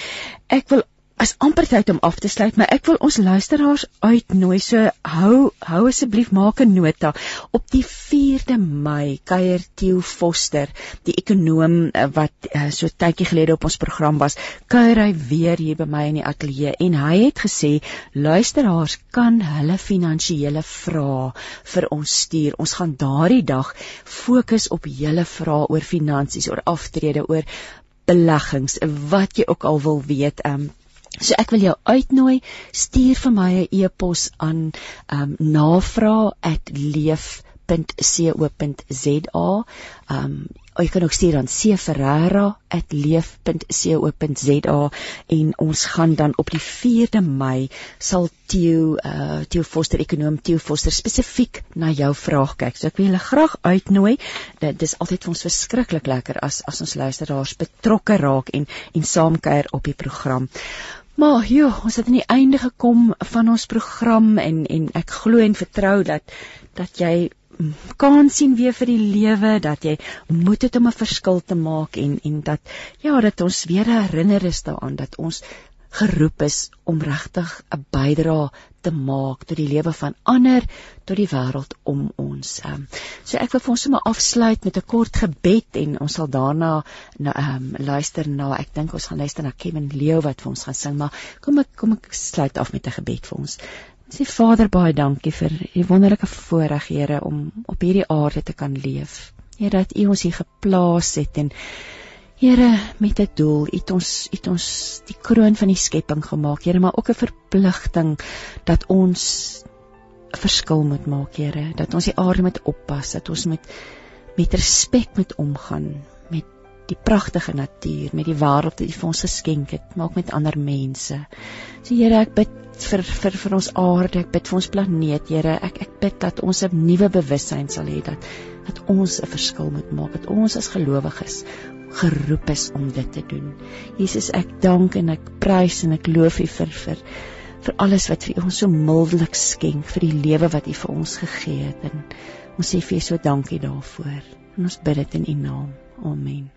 Speaker 2: Ek wil as amper tyd om af te sluit, maar ek wil ons luisteraars uitnooi. So hou hou asseblief maak 'n nota. Op die 4de Mei kuier Theo Foster, die ekonom eh, wat uh, so tydjie gelede op ons program was, kuier hy weer hier by my in die ateljee en hy het gesê luisteraars kan hulle finansiële vrae vir ons stuur. Ons gaan daardie dag fokus op julle vrae oor finansies, oor aftrede, oor beleggings, wat jy ook al wil weet. Um So ek wil jou uitnooi, stuur vir my 'n e-pos aan um navraag@leef.co.za. Um jy kan ook stuur aan cferreira@leef.co.za en ons gaan dan op die 4de Mei sal Theo uh Theo Foster ekonom Theo Foster spesifiek na jou vraag kyk. So ek wil julle graag uitnooi. Dit is altyd vir ons verskriklik lekker as as ons luisteraars betrokke raak en en saamkuier op die program. Maar joh, ons het aan die einde gekom van ons program en en ek glo en vertrou dat dat jy kan sien weer vir die lewe dat jy moet dit om 'n verskil te maak en en dat ja dat ons weer herinner is daaraan dat ons geroep is om regtig 'n bydrae te maak tot die lewe van ander, tot die wêreld om ons. Um, so ek wil vir ons sommer afsluit met 'n kort gebed en ons sal daarna na um, luister na ek dink ons gaan luister na Kevin Leo wat vir ons gaan sing, maar kom ek kom ek sluit af met 'n gebed vir ons. Sê Vader baie dankie vir u wonderlike voorreg Here om op hierdie aarde te kan leef. Here dat u ons hier geplaas het en Here met 'n doel, het ons het ons die kroon van die skepping gemaak, Here, maar ook 'n verpligting dat ons 'n verskil moet maak, Here, dat ons die aarde moet oppas, dat ons met met respek moet omgaan met die pragtige natuur, met die wêreld wat U vir ons geskenk het, maak met ander mense. So Here, ek bid vir vir vir ons aarde, ek bid vir ons planeet, Here. Ek ek bid dat ons 'n nuwe bewussyn sal hê dat dat ons 'n verskil moet maak, dat ons as gelowiges geroep is om dit te doen. Jesus, ek dank en ek prys en ek loof U vir vir vir alles wat U ons so mildelik skenk, vir die lewe wat U vir ons gegee het. En ons sê vir U so dankie daarvoor. En ons bid dit in U naam. Amen.